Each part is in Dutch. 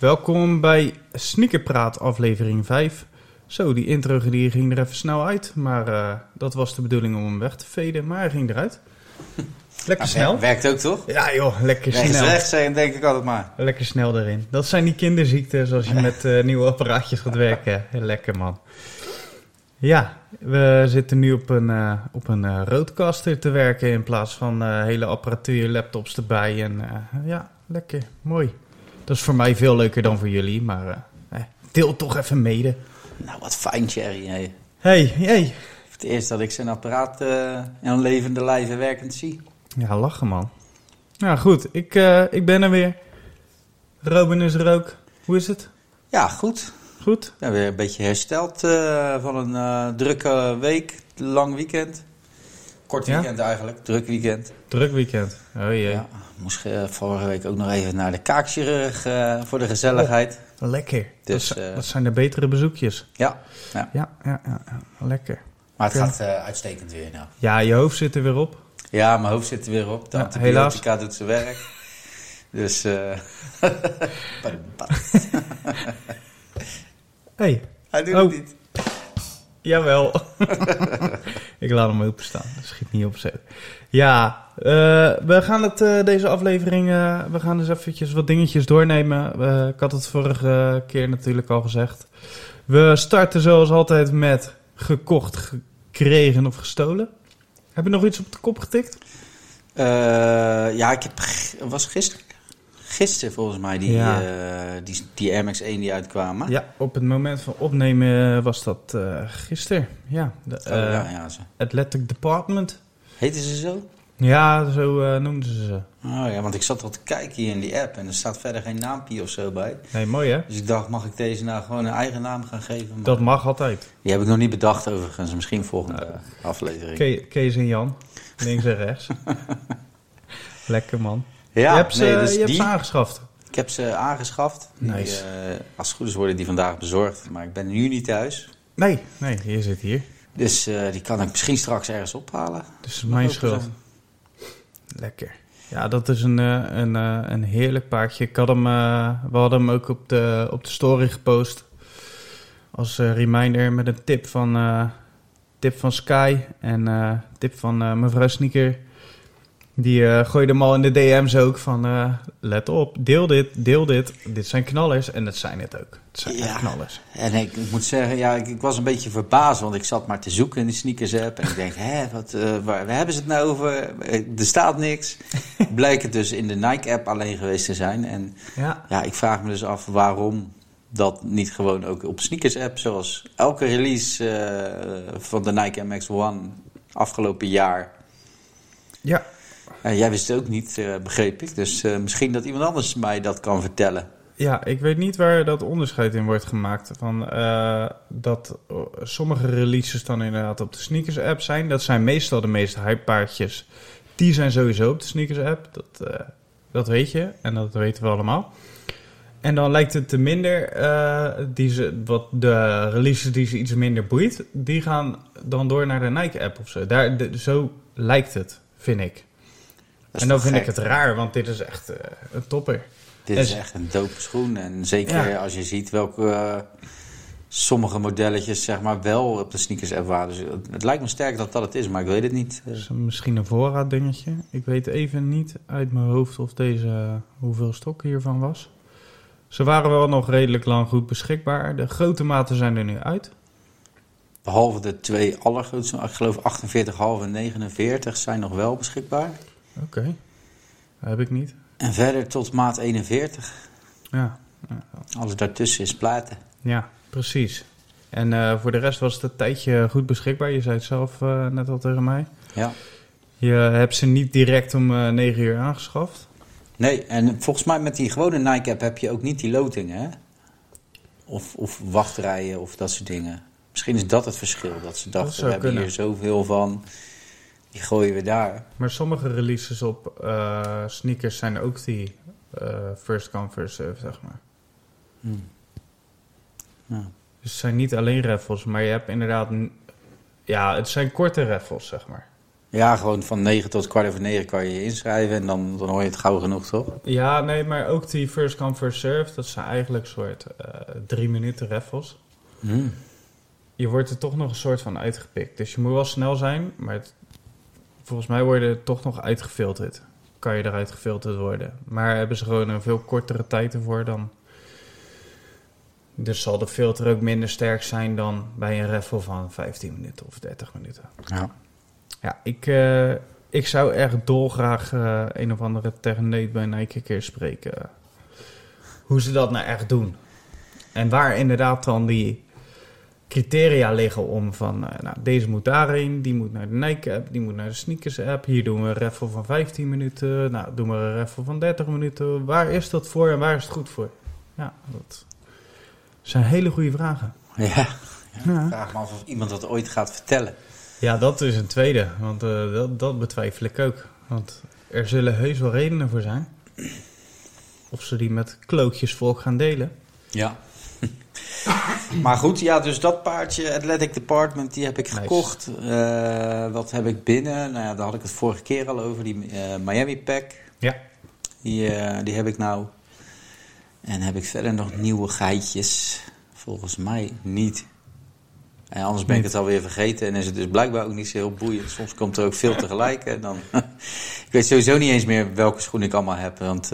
Welkom bij Sneakerpraat aflevering 5. Zo, die intro die ging er even snel uit, maar eh, dat was de bedoeling om hem weg te veden, maar hij ging eruit. Lekker Ja, snel. Werkt ook toch? Ja joh, lekker Rechts, snel. rechts zeggen, denk ik altijd maar. Lekker snel erin. Dat zijn die kinderziekten zoals je met eh, nieuwe apparaatjes gaat werken. Lekker man. Ja, we zitten nu op een, eh, op een eh, roadcaster te werken in plaats van hele apparatuur, laptops erbij. En ja, lekker, mooi. Dat is voor mij veel leuker dan voor jullie, maar eh, deel toch even mede. Nou, wat fijn, Thierry. Hey. Hey, hey. Het eerst dat ik zijn apparaat eh, in een levende lijve werkend zie. Ja, lachen man. Nou goed, ik, eh, ik ben er weer. Robin is er ook. Hoe is het? Ja, goed. Goed? Ja, weer een beetje hersteld van een drukke week, lang weekend. Kort Ja? weekend eigenlijk, druk weekend. Druk weekend. Oh jee. Ja, moest eh, vorige week ook nog even naar de kaakchirurg eh voor de gezelligheid. Lekker. Dus, dat, eh, dat zijn de betere bezoekjes. Ja, ja, Ja, ja, ja, ja. lekker. maar het gaat uitstekend weer nou. Ja, je hoofd zit er weer op. Ja, mijn hoofd zit er weer op. De Ja, antibiotica doet zijn werk. Dus, eh hey, Hij doet Oh. het niet. Jawel. ik laat hem openstaan. Dat schiet niet op zet. Ja, eh, we gaan het, eh, deze aflevering, eh, we gaan dus eventjes wat dingetjes doornemen. Eh, ik had het vorige keer natuurlijk al gezegd. We starten zoals altijd met gekocht, gekregen of gestolen. Heb je nog iets op de kop getikt? Eh, ja, ik heb, was gisteren, gisteren volgens mij die, Ja. eh, die, die Air Max 1 die uitkwamen. Ja, op het moment van opnemen was dat eh gisteren. Ja, de, Oh, eh, ja, ja, zo. Athletic Department. Heten ze zo? Ja, zo eh, noemden ze ze. Oh ja, want ik zat al te kijken hier in die app en er staat verder geen naampje of zo bij. Nee, mooi hè? Dus ik dacht, mag ik deze nou gewoon een eigen naam gaan geven? Maar Dat mag altijd. Die heb ik nog niet bedacht overigens, misschien volgende eh, aflevering. Ke- Kees en Jan, links en rechts. Lekker man. Ja, je hebt ze, nee, dus je hebt die, ze aangeschaft. ik heb ze aangeschaft. Die, eh, als het goed is worden die vandaag bezorgd, maar ik ben nu niet thuis. Nee, nee, je zit hier. Dus eh, die kan ik misschien straks ergens ophalen. Dus mijn schuld. zijn. Lekker. Ja, dat is een, eh, een, een heerlijk paardje. Ik had hem, we hadden hem ook op de, op de story gepost. Als reminder met een tip van, tip van Sky en tip van mevrouw Sneaker. Die eh gooide hem al in de DM's ook van... eh, let op, deel dit, deel dit. Dit zijn knallers en dat zijn het ook. Het zijn Ja. knallers. En ik, ik moet zeggen, ja, ik, ik was een beetje verbaasd, want ik zat maar te zoeken in de sneakers app. En ik denk, hè, wat, eh, waar, waar hebben ze het nou over? Er staat niks. Blijkt het dus in de Nike app alleen geweest te zijn. En Ja, ja, ik vraag me dus af waarom dat niet gewoon ook op sneakers app, zoals elke release van de Nike MX One afgelopen jaar. ja. Eh, jij wist het ook niet, eh, begreep ik. Dus eh, misschien dat iemand anders mij dat kan vertellen. Ja, ik weet niet waar dat onderscheid in wordt gemaakt. Van, eh, dat sommige releases dan inderdaad op de sneakers app zijn. Dat zijn meestal de meest hype paardjes. Die zijn sowieso op de sneakers app. Dat, dat weet je en dat weten we allemaal. En dan lijkt het te minder, die ze, wat de releases die ze iets minder boeit, die gaan dan door naar de Nike app of zo. Daar, de- zo lijkt het, vind ik. En dan vind ik het raar, want dit is echt eh, een topper. Dit En is echt een dope schoen. En zeker Ja. als je ziet welke eh, sommige modelletjes zeg maar wel op de sneakers app waren. Dus het, het lijkt me sterk dat dat het is, maar ik weet het niet. Is misschien een voorraaddingetje. Ik weet even niet uit mijn hoofd of deze hoeveel stokken hiervan was. Ze waren wel nog redelijk lang goed beschikbaar. De grote maten zijn er nu uit. Behalve de twee allergrootste, ik geloof 48,5 en 49 zijn nog wel beschikbaar. Oké, dat heb ik niet. En verder tot maat 41. Ja, Alles daartussen is platen. ja precies. En eh, voor de rest was het een tijdje goed beschikbaar. Je zei het zelf eh, net al tegen mij. Ja. Je hebt ze niet direct om eh 9 uur aangeschaft. Nee, en volgens mij met die gewone Nike app heb je ook niet die lotingen, hè? Of, of wachtrijen of dat soort dingen. Misschien is dat het verschil. Dat ze dachten, we hebben kunnen. hier zoveel van. Die gooien we daar. Maar sommige releases op eh, sneakers zijn ook die eh, first come first serve, zeg maar. Ja. Dus het zijn niet alleen raffles, maar je hebt inderdaad... Ja, het zijn korte raffles, zeg maar. Ja, gewoon van 9 tot kwart over 9 kan je je inschrijven en dan, dan hoor je het gauw genoeg, toch? Ja, nee, maar ook die first come first serve, dat zijn eigenlijk soort eh, drie minuten raffles. Hmm. Je wordt er toch nog een soort van uitgepikt. Dus je moet wel snel zijn, maar het- volgens mij word je er toch nog uitgefilterd. Kan je eruit gefilterd worden. Maar hebben ze gewoon een veel kortere tijd ervoor dan... Dus zal de filter ook minder sterk zijn dan bij een raffle van 15 minuten of 30 minuten. Ja. Ja, ik, eh, ik zou echt dolgraag eh een of andere techneut bij Nike een keer spreken. Hoe ze dat nou echt doen. En waar inderdaad dan die criteria liggen om van... eh, nou, deze moet daarheen, die moet naar de Nike-app, die moet naar de sneakers-app. Hier doen we een raffle van 15 minuten. Nou, doen we een raffle van 30 minuten. Waar is dat voor en waar is het goed voor? Ja, dat zijn hele goede vragen. Ja. Ja. Vraag me af of iemand dat ooit gaat vertellen. Ja, dat is een tweede. Want eh, dat, dat betwijfel ik ook. Want er zullen heus wel redenen voor zijn. Of ze die met klootjesvolk gaan delen. Ja. maar goed, ja, dus dat paardje, Athletic Department, die heb ik Nice. gekocht. Eh, wat heb ik binnen? Nou ja, daar had ik het vorige keer al over. Die eh, Miami Pack, Ja. die, eh, die heb ik nou. En heb ik verder nog nieuwe geitjes? Volgens mij niet. En anders ben ik het alweer vergeten en is het dus blijkbaar ook niet zo heel boeiend. Soms komt er ook veel tegelijk. En dan ik weet sowieso niet eens meer welke schoen ik allemaal heb. Want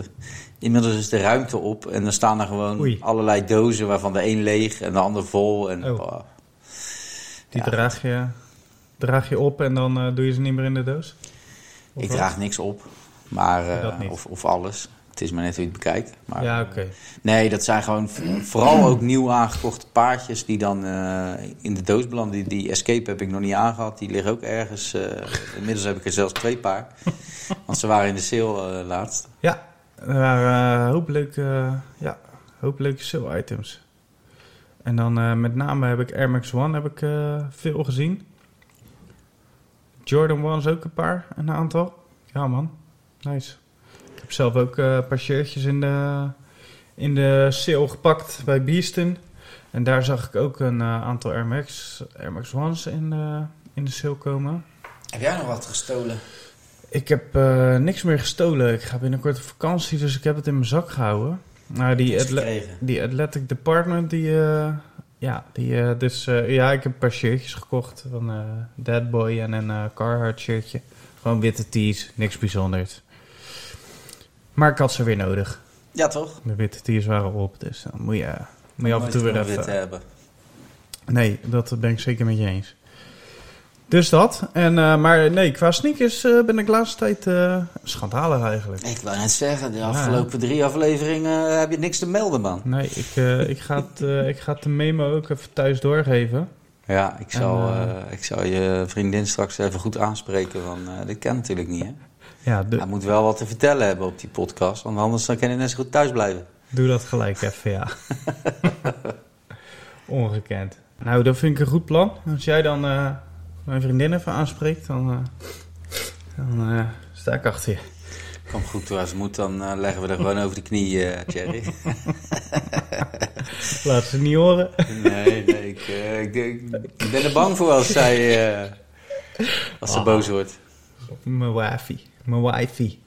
inmiddels is de ruimte op en dan staan er gewoon Oei. allerlei dozen waarvan de een leeg en de ander vol. En, Oh. oh. Die Ja. draag, je, draag je op en dan eh, doe je ze niet meer in de doos? Of ik wat? draag niks op, maar, eh, of, of alles. Het is maar net hoe je het bekijkt. Maar, Ja, oké. Nee, dat zijn gewoon vooral ook nieuw aangekochte paardjes die dan eh, in de doos belanden. Die, die Escape heb ik nog niet aangehad. Die liggen ook ergens. inmiddels heb ik er zelfs twee paar. Want ze waren in de sale laatst. Ja, waren een hoop leuke, ja, hoop leuke sale items. En dan eh, met name heb ik Air Max One heb ik, eh, veel gezien. Jordan One's ook een paar, een aantal. Ja man, nice. Ik heb zelf ook eh, een paar shirtjes in de, in de sale gepakt bij Beeston. En daar zag ik ook een eh, aantal Air Max, Air Max One's in, in de sale komen. Heb jij nog wat gestolen? Ik heb eh, niks meer gestolen. Ik ga binnenkort op vakantie, dus ik heb het in mijn zak gehouden. Nou, die, gekregen. die Athletic Department, die... eh, ja, die, eh, dus, ja, ik heb een paar shirtjes gekocht van Dead Boy en een Carhartt shirtje. Gewoon witte tees, niks bijzonders. Maar ik had ze weer nodig. Ja, toch? De witte tees waren op, dus dan moet je, moet je af en toe weer even... wit hebben. Nee, dat ben ik zeker met je eens. Dus dat. En, eh, maar nee, qua sneakers eh, ben ik de laatste tijd eh schandalig eigenlijk. Ik wou net zeggen, de afgelopen drie afleveringen heb je niks te melden, man. Nee, ik, ik, ga het, ik ga de memo ook even thuis doorgeven. Ja, ik zal, En, ik zal je vriendin straks even goed aanspreken. Want dit kan natuurlijk niet, hè? Ja, Hij moet wel wat te vertellen hebben op die podcast. Want anders dan kan hij net zo goed thuis blijven. doe dat gelijk even, ja. Ongekend. Nou, dat vind ik een goed plan. Als jij dan mijn vriendin even aanspreekt, dan, eh, dan eh, sta ik achter je. Kom goed, als het moet, dan eh, leggen we er gewoon over de knie, Thierry. Laat ze niet horen. Nee, nee, ik, ik, ben er bang voor als zij als ze Ah. boos wordt. Mijn wifi. Mijn wifi.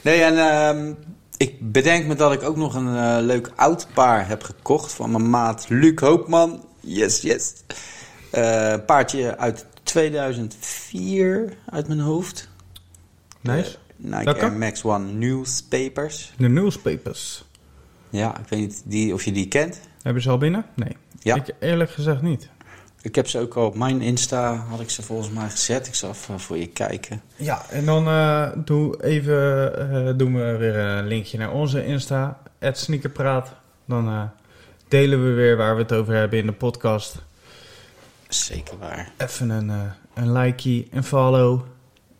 Nee, en ehm, ik bedenk me dat ik ook nog een leuk oud paar heb gekocht van mijn maat Luc Hoopman. Yes, yes. Eh, paardje uit 2004 uit mijn hoofd. Nice. Eh, Nike? Air Max One Newspapers. De newspapers. Ja, ik weet niet die, of je die kent. Hebben ze al binnen? Nee. Ja. Ik eerlijk gezegd niet. Ik heb ze ook al op mijn Insta, had ik ze volgens mij gezet. Ik zal even voor je kijken. Ja, en dan eh, doe even, eh, doen we weer een linkje naar onze Insta, Sneakerpraat. Dan delen we weer waar we het over hebben in de podcast. Zeker waar. Even een, eh een likeie, een follow.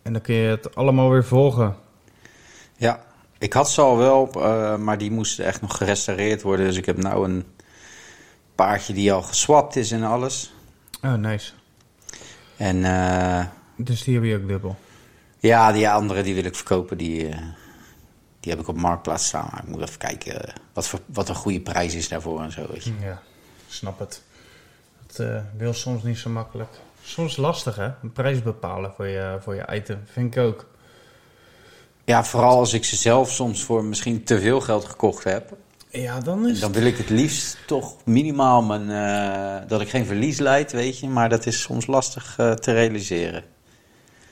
En dan kun je het allemaal weer volgen. Ja, ik had ze al wel, eh, maar die moesten echt nog gerestaureerd worden. Dus ik heb nou een paardje die al geswapt is en alles. Oh, nice. En eh, Dus die heb je ook dubbel. ja, die andere die wil ik verkopen. Die, die heb ik op Marktplaats staan. Maar ik moet even kijken wat, voor, wat een goede prijs is daarvoor en zo. Weet je. Ja, snap het. Eh, wil soms niet zo makkelijk. Soms lastig hè, een prijs bepalen voor je, voor je item, vind ik ook. Ja, vooral als ik ze zelf soms voor misschien te veel geld gekocht heb. Ja, dan is Dan wil ik het liefst toch minimaal mijn, eh, dat ik geen verlies leid, weet je. Maar dat is soms lastig eh, te realiseren.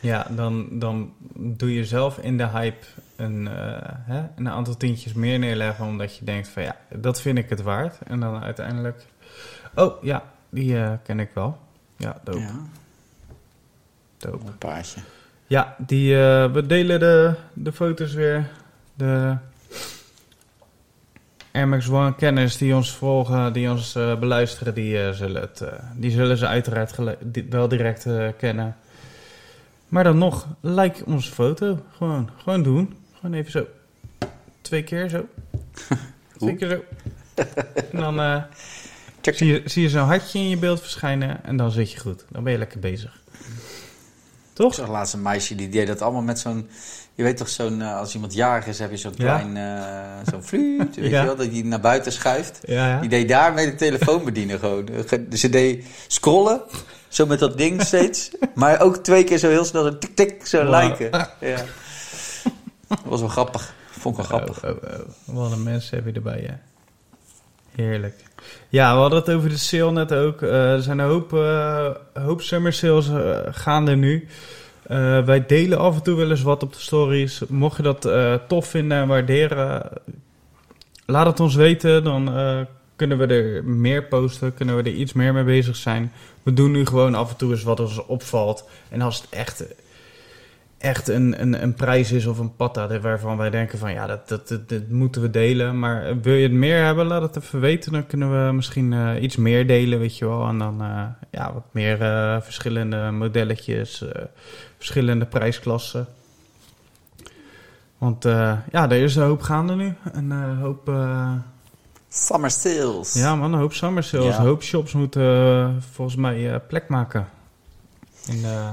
Ja, dan, dan doe je zelf in de hype een, hè, een aantal tientjes meer neerleggen, omdat je denkt van ja, dat vind ik het waard. En dan uiteindelijk, oh ja, die eh, ken ik wel. Ja, dope, Ja, dope. een paardje. Ja, die, eh, we delen de, de foto's weer. De Air Max One kenners die ons volgen, die ons eh, beluisteren, die, zullen het, die zullen ze uiteraard wel direct kennen. Maar dan nog, like onze foto. Gewoon, gewoon doen. Gewoon even zo. Twee keer zo. Twee keer zo. En dan zie je, zie je zo'n hartje in je beeld verschijnen en dan zit je goed. Dan ben je lekker bezig. Ik Toch? zag laatst een meisje die deed dat allemaal met zo'n... Je weet toch, zo'n, eh, als iemand jarig is, heb je zo'n Ja. klein... eh, zo'n fluit, weet Ja. je wel, dat die naar buiten schuift. Ja, ja. Die deed daarmee de telefoon bedienen gewoon. Ge- Dus ze deed scrollen, zo met dat ding steeds. Maar ook twee keer zo heel snel zo tik tik, zo Wow. lijken. Ja. Dat was wel grappig. Vond ik wel grappig. Oh, oh, oh. Wat een mensen heb je erbij, hè? Heerlijk. Ja, we hadden het over de sale net ook. Eh, er zijn een hoop, eh, hoop summer sales eh, gaande nu. Wij delen af en toe wel eens wat op de stories. Mocht je dat tof vinden en waarderen, laat het ons weten. Dan kunnen we er meer posten, kunnen we er iets meer mee bezig zijn. We doen nu gewoon af en toe eens wat ons opvalt. En als het echt echt een, een, een prijs is of een patta waarvan wij denken van ja, dat, dat, dat, dat moeten we delen. Maar eh, wil je het meer hebben, laat het even weten. Dan kunnen we misschien eh, iets meer delen, weet je wel. En dan eh, ja, wat meer verschillende modelletjes, verschillende prijsklassen. Want ja, er is een hoop gaande nu. Een hoop, Summer sales. ja man, een hoop summer sales. Ja. Een hoop shops moeten volgens mij plek maken. In, eh,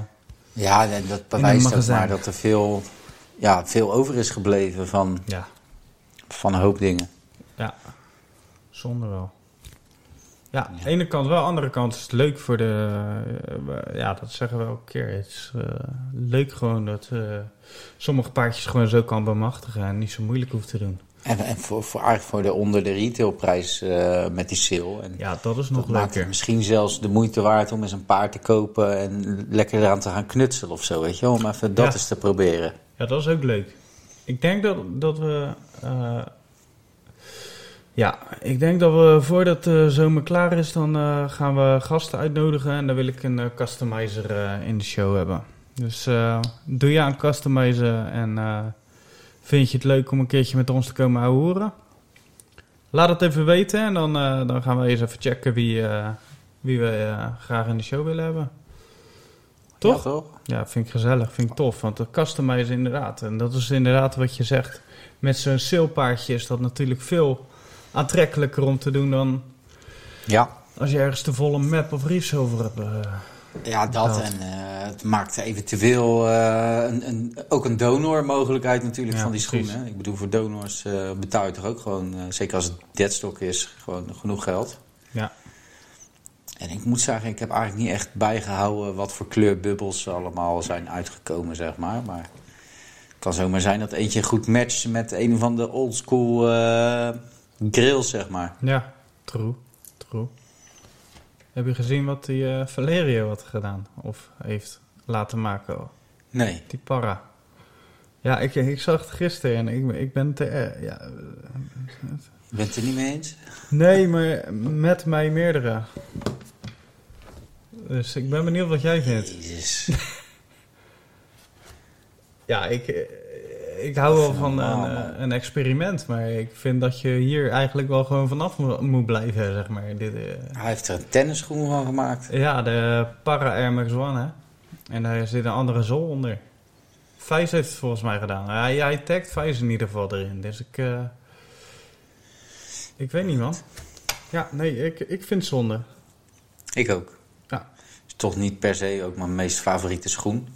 Ja, en dat bewijst ook maar dat er veel, ja, veel over is gebleven van, ja, van een hoop dingen. Zonder wel. Ja, Ja. ene kant wel, andere kant is het leuk voor de... eh, ja, dat zeggen we elke keer. Het is eh, leuk gewoon dat eh, sommige paardjes gewoon zo kan bemachtigen en niet zo moeilijk hoeft te doen. En, en voor, voor, eigenlijk voor de onder de retailprijs eh, met die sale. En Ja, dat is nog dat maakt leuker. misschien zelfs de moeite waard om eens een paard te kopen en lekker eraan te gaan knutselen of zo, weet je wel. Om even dat Ja. eens te proberen. Ja, dat is ook leuk. Ik denk dat, dat we... eh, ja, ik denk dat we voordat de zomer klaar is, dan eh, gaan we gasten uitnodigen. En dan wil ik een customizer in de show hebben. Dus doe je aan customizen en vind je het leuk om een keertje met ons te komen horen? Laat het even weten en dan, eh, dan gaan we eens even checken wie, eh, wie we eh, graag in de show willen hebben. Toch? Ja, toch? Ja, vind ik gezellig, vind ik tof. Want de customizen inderdaad, en dat is inderdaad wat je zegt. Met zo'n salepaardje is dat natuurlijk veel aantrekkelijker om te doen dan Ja. als je ergens de volle map of reefs over hebt. Ja, dat. Dat. En eh, het maakt eventueel eh, een, een, ook een donormogelijkheid natuurlijk Ja, van die precies. schoenen. Ik bedoel, voor donors eh, betaal je toch ook gewoon, zeker als het deadstock is, gewoon genoeg geld. Ja. En ik moet zeggen, ik heb eigenlijk niet echt bijgehouden wat voor kleurbubbels allemaal zijn uitgekomen, zeg maar. Maar het kan zomaar zijn dat eentje goed matcht met een van de oldschool grills, zeg maar. ja, true, true. Heb je gezien wat die eh, Valerio had gedaan? Of heeft laten maken? Nee. Die para. Ja, ik, ik zag het gisteren en ik, ik ben te... eh, ja, Je bent het er niet mee eens? nee, maar met mij meerdere. Dus ik ben benieuwd wat jij vindt. Jezus. Ja, ik, ik hou wel van Normaal, een, eh, een experiment, maar ik vind dat je hier eigenlijk wel gewoon vanaf mo- moet blijven, zeg maar. Dit, eh, Hij heeft er een tennisschoen van gemaakt. ja, de Para Air Max One, hè. En daar zit een andere zool onder. Vijs heeft het volgens mij gedaan. Hij, hij tagt Vijs in ieder geval erin, dus ik... eh, ik weet niet, man. Ja, nee, ik, ik vind het zonde. Ik ook. Ja. Is toch niet per se ook mijn meest favoriete schoen.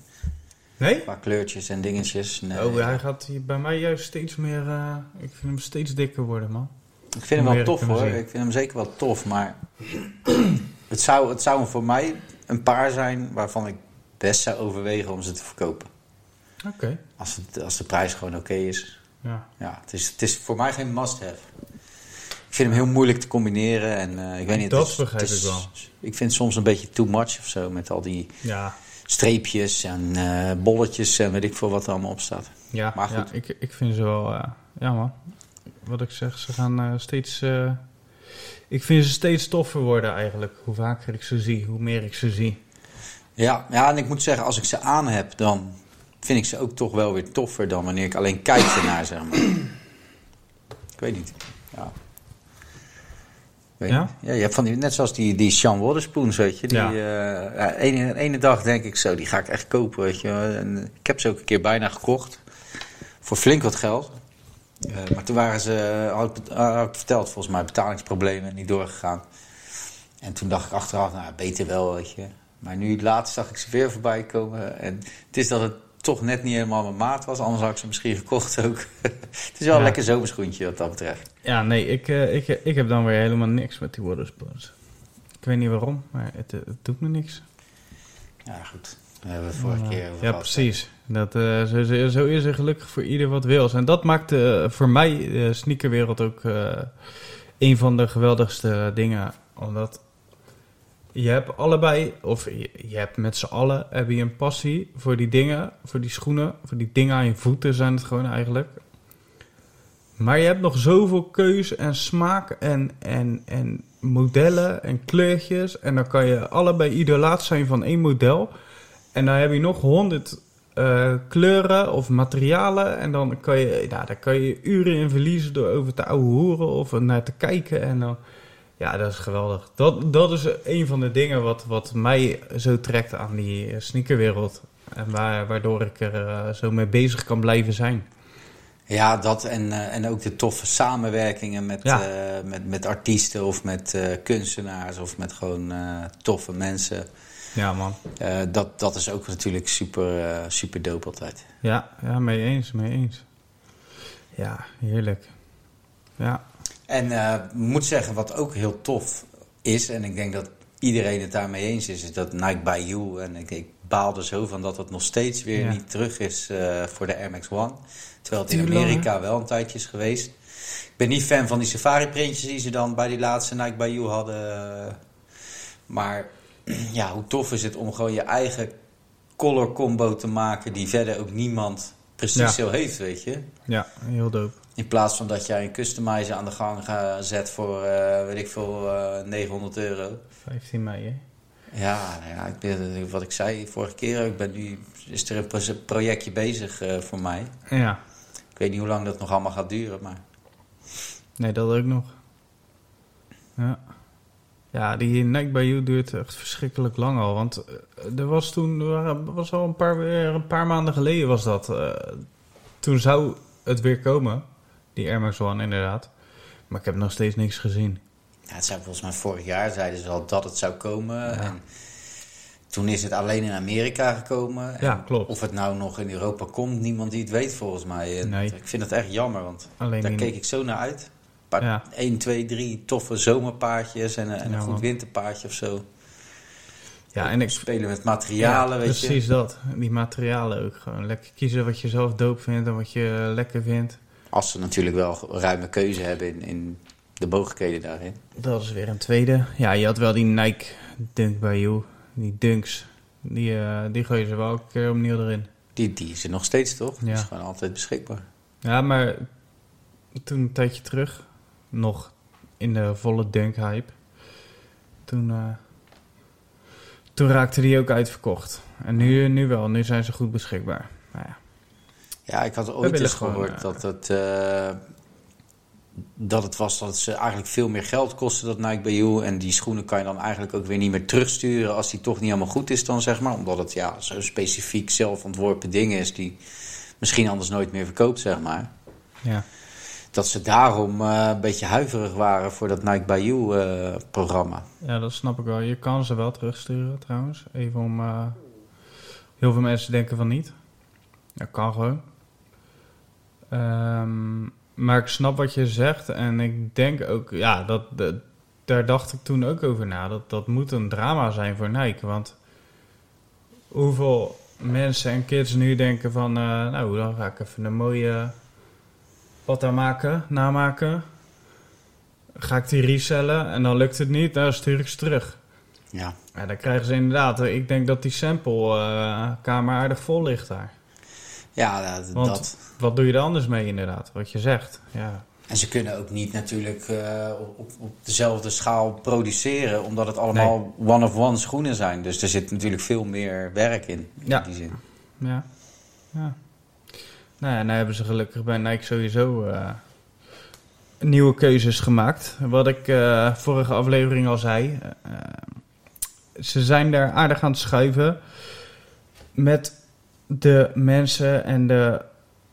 Nee? Qua kleurtjes en dingetjes. Nee. Oh, hij gaat hier bij mij juist steeds meer... eh, ik vind hem steeds dikker worden, man. Ik vind hem wel tof hoor. zien. Ik vind hem zeker wel tof. Maar het, zou, het zou voor mij een paar zijn waarvan ik best zou overwegen om ze te verkopen. Oké. Als, het, als de prijs gewoon oké is. Ja. Ja, het is, het is voor mij geen must-have. Ik vind hem heel moeilijk te combineren en eh, ik weet niet. Dat het is- begrijp het is- ik wel. Ik vind het soms een beetje too much of zo met al die Ja. Streepjes en eh, bolletjes en weet ik veel wat er allemaal op staat. Ja, Maar ja goed. ik, ik vind ze wel... eh, ja, man. Wat ik zeg, ze gaan eh, steeds... ik vind ze steeds toffer worden eigenlijk. Hoe vaker ik ze zie, hoe meer ik ze zie. Ja, ja, en ik moet zeggen, als ik ze aan heb, dan vind ik ze ook toch wel weer toffer dan wanneer ik alleen kijk ernaar, zeg maar. Ik weet niet. Ja. Ja? ja, je hebt van die, net zoals die, die Sean Waterspoons, weet je. Die, Ja. eh, ja, ene, ene dag denk ik zo, die ga ik echt kopen, weet je. En ik heb ze ook een keer bijna gekocht. Voor flink wat geld. Eh, maar toen waren ze, had ik, had ik verteld, volgens mij betalingsproblemen niet doorgegaan. En toen dacht ik achteraf, nou beter wel, weet je. Maar nu laatst zag ik ze weer voorbij komen. En het is dat het toch net niet helemaal mijn maat was. Anders had ik ze misschien gekocht ook. het is wel een lekker zomerschoentje wat dat betreft. Ja, nee, ik, eh, ik, ik heb dan weer helemaal niks met die Waterspoons. Ik weet niet waarom, maar het, het doet me niks. Ja, goed. Daar hebben we het vorige keer over Ja, precies. Dat, eh, zo, zo- is er gelukkig voor ieder wat wil. En dat maakt eh, voor mij de sneakerwereld ook eh, een van de geweldigste dingen. Omdat je hebt allebei, of je, hebt met z'n allen, heb je een passie voor die dingen, voor die schoenen, voor die dingen aan je voeten zijn het gewoon eigenlijk. Maar je hebt nog zoveel keus en smaak en, en, en modellen en kleurtjes. En dan kan je allebei idolaat zijn van één model. En dan heb je nog honderd eh, kleuren of materialen. En dan kan, je, nou, daar kan je uren in verliezen door over te ouwe hoeren of naar te kijken. En dan, ja, dat is geweldig. Dat, dat is een van de dingen wat, wat mij zo trekt aan die eh, sneakerwereld. En waar, waardoor ik er eh, zo mee bezig kan blijven zijn. Ja, dat en, eh, en ook de toffe samenwerkingen met, Ja. met, met artiesten of met kunstenaars of met gewoon toffe mensen. Ja, man. Dat, dat is ook natuurlijk super, super dope altijd. Ja, ja, mee eens, mee eens. Ja, heerlijk. Ja, En ik moet zeggen, wat ook heel tof is, en ik denk dat iedereen het daarmee eens is, is dat Nike by You. En ik, ik baal er zo van dat het nog steeds weer Ja. niet terug is eh, voor de Air Max One. Terwijl het in Amerika wel een tijdje is geweest. Ik ben niet fan van die safari-printjes die ze dan bij die laatste Nike by You hadden. Maar ja, hoe tof is het om gewoon je eigen color combo te maken die verder ook niemand precies Ja. zo heeft, weet je. ja, heel dope. In plaats van dat jij een customizer aan de gang gaat zet voor, eh, weet ik veel, eh 900 euro. 15 mei, hè? Ja, nou ja ik ben, wat ik zei vorige keer, ik ben nu, is er een pro- projectje bezig eh, voor mij. Ja, Ik weet niet hoe lang dat nog allemaal gaat duren, maar nee, dat ook nog. Ja. Ja, die Nike by You duurt echt verschrikkelijk lang al. Want eh, er was toen, er was al een paar, een paar maanden geleden was dat. eh, toen zou het weer komen, die Air Max One inderdaad. Maar ik heb nog steeds niks gezien. ja, het zijn volgens mij vorig jaar zeiden ze al dat het zou komen. Ja. En toen is het alleen in Amerika gekomen. En Ja, klopt. Of het nou nog in Europa komt, niemand die het weet volgens mij. En Nee. Ik vind het echt jammer, want Alleen Daar keek ik zo naar uit. Paar, Ja. 1, 2, 3 toffe zomerpaardjes en, een- en Ja, een goed man. winterpaardje of zo. Ja, en ik, Spelen met materialen, weet je. precies dat. Die materialen ook gewoon. Lekker kiezen wat je zelf doop vindt en wat je lekker vindt. Als ze natuurlijk wel ruime keuze hebben in, in de mogelijkheden daarin. Dat is weer een tweede. Ja, je had wel die Nike Dunk by You. Die Dunks. Die, eh, die gooi je ze wel een keer opnieuw erin. Die, die is er nog steeds, toch? Die Ja. is gewoon altijd beschikbaar. Ja, maar toen een tijdje terug, nog in de volle Dunk hype. Toen, eh, toen raakte die ook uitverkocht. En nu, nu wel, nu zijn ze goed beschikbaar. Nou ja. Ja, ik had ooit eens gehoord eh, dat het... eh, dat het was dat ze eigenlijk veel meer geld kosten, dat Nike bij You. En die schoenen kan je dan eigenlijk ook weer niet meer terugsturen als die toch niet helemaal goed is dan, zeg maar. Omdat het ja, zo'n specifiek zelfontworpen ding is die misschien anders nooit meer verkoopt, zeg maar. ja. Dat ze daarom eh, een beetje huiverig waren voor dat Nike by You eh, programma. Ja, dat snap ik wel. Je kan ze wel terugsturen trouwens. Even om... heel veel mensen denken van niet. Dat kan gewoon. Ehm, maar ik snap wat je zegt. En ik denk ook... Ja, dat, dat, daar dacht ik toen ook over na. Dat, dat moet een drama zijn voor Nike. Want hoeveel mensen en kids nu denken van... eh, nou, dan ga ik even een mooie patta maken, namaken. Ga ik die resellen en dan lukt het niet, dan stuur ik ze terug. Ja. Ja, dan krijgen ze inderdaad... Ik denk dat die sample-kamer aardig vol ligt daar. Ja, dat, Want- dat. Wat doe je er anders mee inderdaad? Wat je zegt, ja. En ze kunnen ook niet natuurlijk eh, op, op dezelfde schaal produceren, omdat het allemaal one-of-one schoenen zijn. Dus er zit natuurlijk veel meer werk in, Ja. in die zin. Ja. ja. Nou ja, nou hebben ze gelukkig bij Nike sowieso eh, nieuwe keuzes gemaakt. Wat ik eh, vorige aflevering al zei. ze zijn daar aardig aan het schuiven met de mensen en de,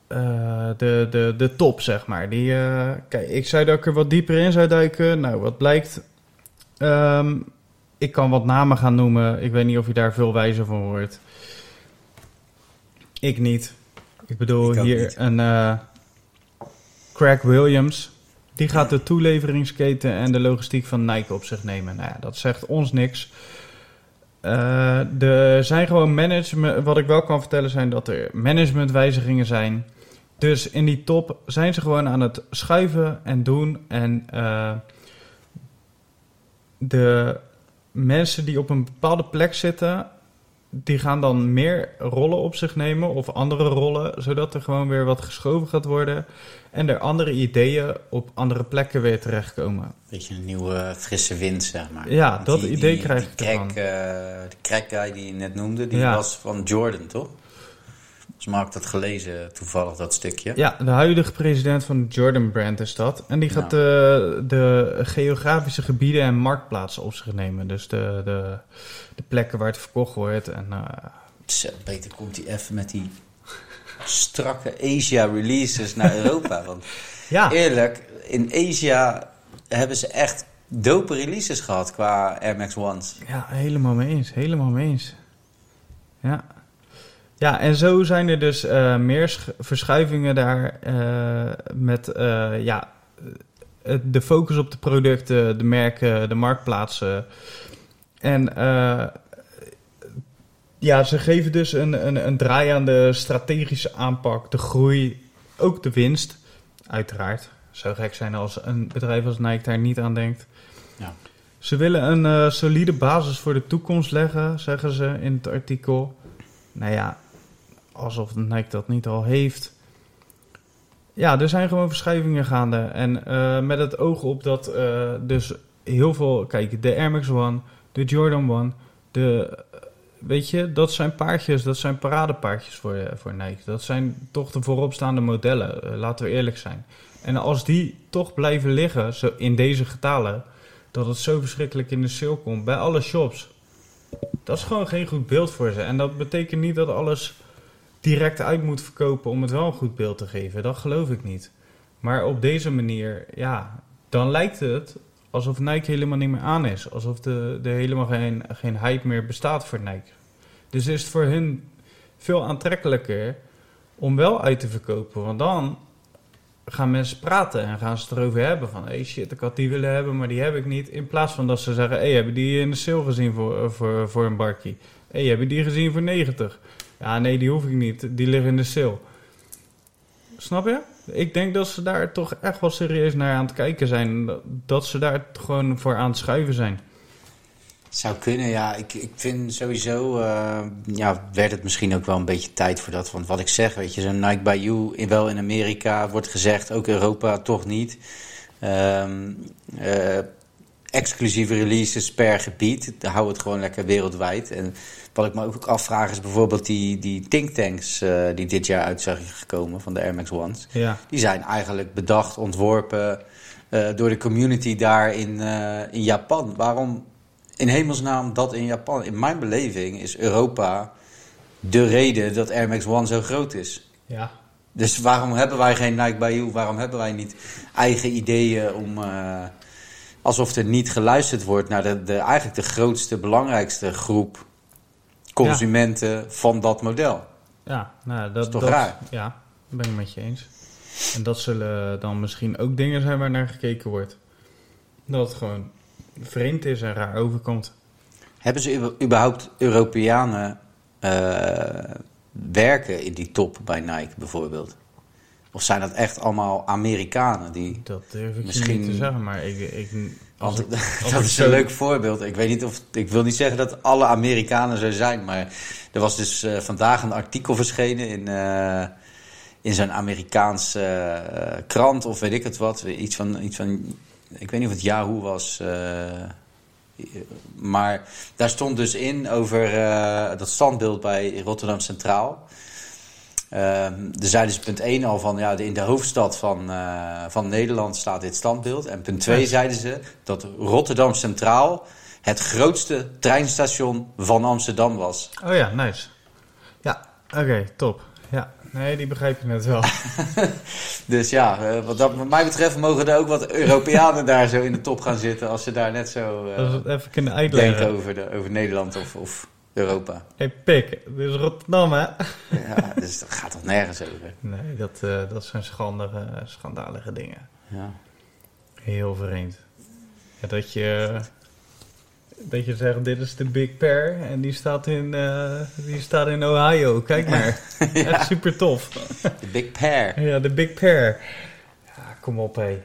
eh, de, de, de top, zeg maar. Die, eh, kijk, ik zei dat ik er wat dieper in zou duiken. Nou, wat blijkt... Ehm, ik kan wat namen gaan noemen. Ik weet niet of je daar veel wijzer van wordt. Ik niet. Ik bedoel, Ik hier niet. een eh, Craig Williams. Die gaat de toeleveringsketen en de logistiek van Nike op zich nemen. Nou ja, dat zegt ons niks. Eh, er zijn gewoon management. Wat ik wel kan vertellen zijn dat er managementwijzigingen zijn. Dus in die top zijn ze gewoon aan het schuiven en doen. En eh, de mensen die op een bepaalde plek zitten, die gaan dan meer rollen op zich nemen of andere rollen, zodat er gewoon weer wat geschoven gaat worden en er andere ideeën op andere plekken weer terechtkomen. Beetje een nieuwe frisse wind, zeg maar. Ja, Want dat idee krijg ik die ervan. crack, eh, De crack guy die je net noemde, die Ja. was van Jordan, toch? Dus maar ik dat gelezen, toevallig dat stukje. Ja, de huidige president van de Jordan Brand is dat. En die gaat de, de geografische gebieden en marktplaatsen op zich nemen. Dus de, de, de plekken waar het verkocht wordt. En, eh, Zo, beter komt hij even met die strakke Asia releases naar Europa. Want ja, eerlijk, in Asia hebben ze echt dope releases gehad qua Air Max Ones. Ja, helemaal mee eens. Helemaal mee eens. Ja. Ja, en zo zijn er dus eh, meer sch- verschuivingen daar eh, met eh, ja, de focus op de producten, de merken, de marktplaatsen. En ja, ze geven dus een, een, een draai aan de strategische aanpak, de groei, ook de winst. Uiteraard. Zou gek zijn als een bedrijf als Nike daar niet aan denkt. Ja. Ze willen een solide basis voor de toekomst leggen, zeggen ze in het artikel. Nou ja, alsof Nike dat niet al heeft. Ja, er zijn gewoon verschuivingen gaande. En eh, met het oog op dat eh, dus heel veel... Kijk, de Air Max One, de Jordan One, de... eh, Weet je, dat zijn paardjes, dat zijn paradepaardjes voor, voor Nike. Dat zijn toch de vooropstaande modellen, laten we eerlijk zijn. En als die toch blijven liggen, zo in deze getalen, dat het zo verschrikkelijk in de sale komt bij alle shops. Dat is gewoon geen goed beeld voor ze. En dat betekent niet dat alles direct uit moet verkopen om het wel een goed beeld te geven. Dat geloof ik niet. Maar op deze manier, ja, dan lijkt het alsof Nike helemaal niet meer aan is. Alsof er helemaal geen, geen hype meer bestaat voor Nike. Dus is het voor hun veel aantrekkelijker om wel uit te verkopen. Want dan gaan mensen praten en gaan ze erover hebben van... hey shit, ik had die willen hebben, maar die heb ik niet. In plaats van dat ze zeggen... hey, hebben die in de sale gezien voor, voor, voor een barkie? hey, hebben die gezien voor 90? Ja, nee, die hoef ik niet. Die liggen in de sale. Snap je? Ik denk dat ze daar toch echt wel serieus naar aan het kijken zijn. Dat- ze daar gewoon voor aan het schuiven zijn. Zou kunnen, ja. Ik, ik vind sowieso, eh, ja, werd het misschien ook wel een beetje tijd voor dat. Want wat ik zeg, weet je, zo'n Nike by You, in, wel in Amerika wordt gezegd, ook Europa toch niet. Ehm, eh, exclusieve releases per gebied, hou het gewoon lekker wereldwijd. En wat ik me ook afvraag is bijvoorbeeld die, die thinktanks eh, die dit jaar uit zijn gekomen van de Air Max Ones. Ja, Die zijn eigenlijk bedacht, ontworpen eh, door de community daar in, eh, in Japan. Waarom in hemelsnaam dat in Japan? In mijn beleving is Europa de reden dat Air Max One zo groot is. ja. Dus waarom hebben wij geen Nike by You? Waarom hebben wij niet eigen ideeën om... alsof er niet geluisterd wordt naar de, de, eigenlijk de grootste, belangrijkste groep consumenten van dat model. Ja, nou, dat is toch raar? Ja, dat ben ik met je eens. En dat zullen dan misschien ook dingen zijn waar naar gekeken wordt. Dat het gewoon vreemd is en raar overkomt. Hebben ze überhaupt Europeanen eh, werken in die top bij Nike bijvoorbeeld? Of zijn dat echt allemaal Amerikanen die... Dat durf ik Misschien- niet te zeggen, maar ik... ik als Want ik- als dat is zo- een leuk voorbeeld. Ik weet niet of. Ik wil niet zeggen dat alle Amerikanen zo zijn, maar er was dus eh, vandaag een artikel verschenen in, eh, in zo'n Amerikaanse eh, krant of weet ik het wat. Iets van, iets van. Ik weet niet of het Yahoo was. maar daar stond dus in over dat standbeeld bij Rotterdam Centraal. Ehm er zeiden ze punt 1 al van, ja, de- in de hoofdstad van, eh, van Nederland staat dit standbeeld. En punt 2 Nice. zeiden ze dat Rotterdam Centraal het grootste treinstation van Amsterdam was. Oh ja, nice. Ja, oké, top. Ja, nee, die begrijp je net wel. Dus ja, eh, wat, dat, wat mij betreft mogen er ook wat Europeanen daar zo in de top gaan zitten... als ze daar net zo het even kunnen denken uitleggen. over, de, over Nederland of, of Europa. hey, pik, dit is Rotterdam, hè? Ja, dus dat gaat toch nergens over. Nee, dat, eh, dat zijn schandige, schandalige dingen. Ja. Heel vreemd. Ja, dat je... Dat je zegt, dit is de Big Pear en die staat in, eh, die staat in Ohio. Kijk maar. Echt super tof. De Big Pair. Ja, de Big Pear. Ja, kom op, hé.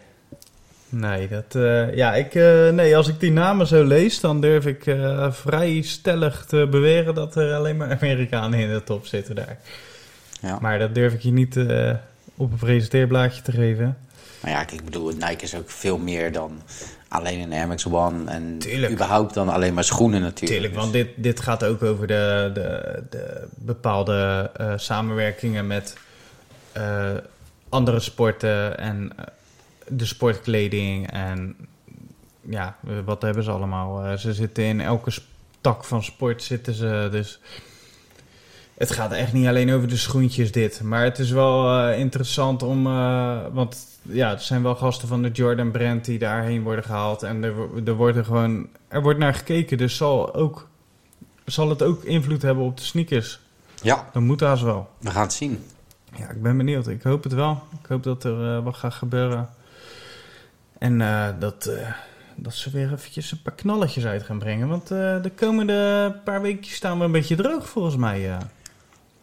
Nee, dat, eh, ja, ik, eh, nee, als ik die namen zo lees, dan durf ik eh, vrij stellig te beweren dat er alleen maar Amerikanen in de top zitten daar. Ja. Maar dat durf ik je niet op een presenteerblaadje te geven. Maar ja, ik bedoel, Nike is ook veel meer dan alleen een Air Max One. En Tuurlijk. überhaupt dan alleen maar schoenen natuurlijk. Tuurlijk, want dit, dit gaat ook over de, de, de bepaalde samenwerkingen met andere sporten en de sportkleding. En ja, wat hebben ze allemaal? Eh, ze zitten in elke tak van sport zitten ze, dus... Het gaat echt niet alleen over de schoentjes dit, maar het is wel eh, interessant om, eh, want ja, er zijn wel gasten van de Jordan brand die daarheen worden gehaald en er, er wordt er gewoon, er wordt naar gekeken, dus zal ook, zal het ook invloed hebben op de sneakers? Ja, Dan moet dat wel. we gaan het zien. Ja, ik ben benieuwd. Ik hoop het wel. Ik hoop dat er wat gaat gebeuren. En eh, dat, eh, dat ze weer eventjes een paar knalletjes uit gaan brengen. Want eh, de komende paar weken staan we een beetje droog volgens mij.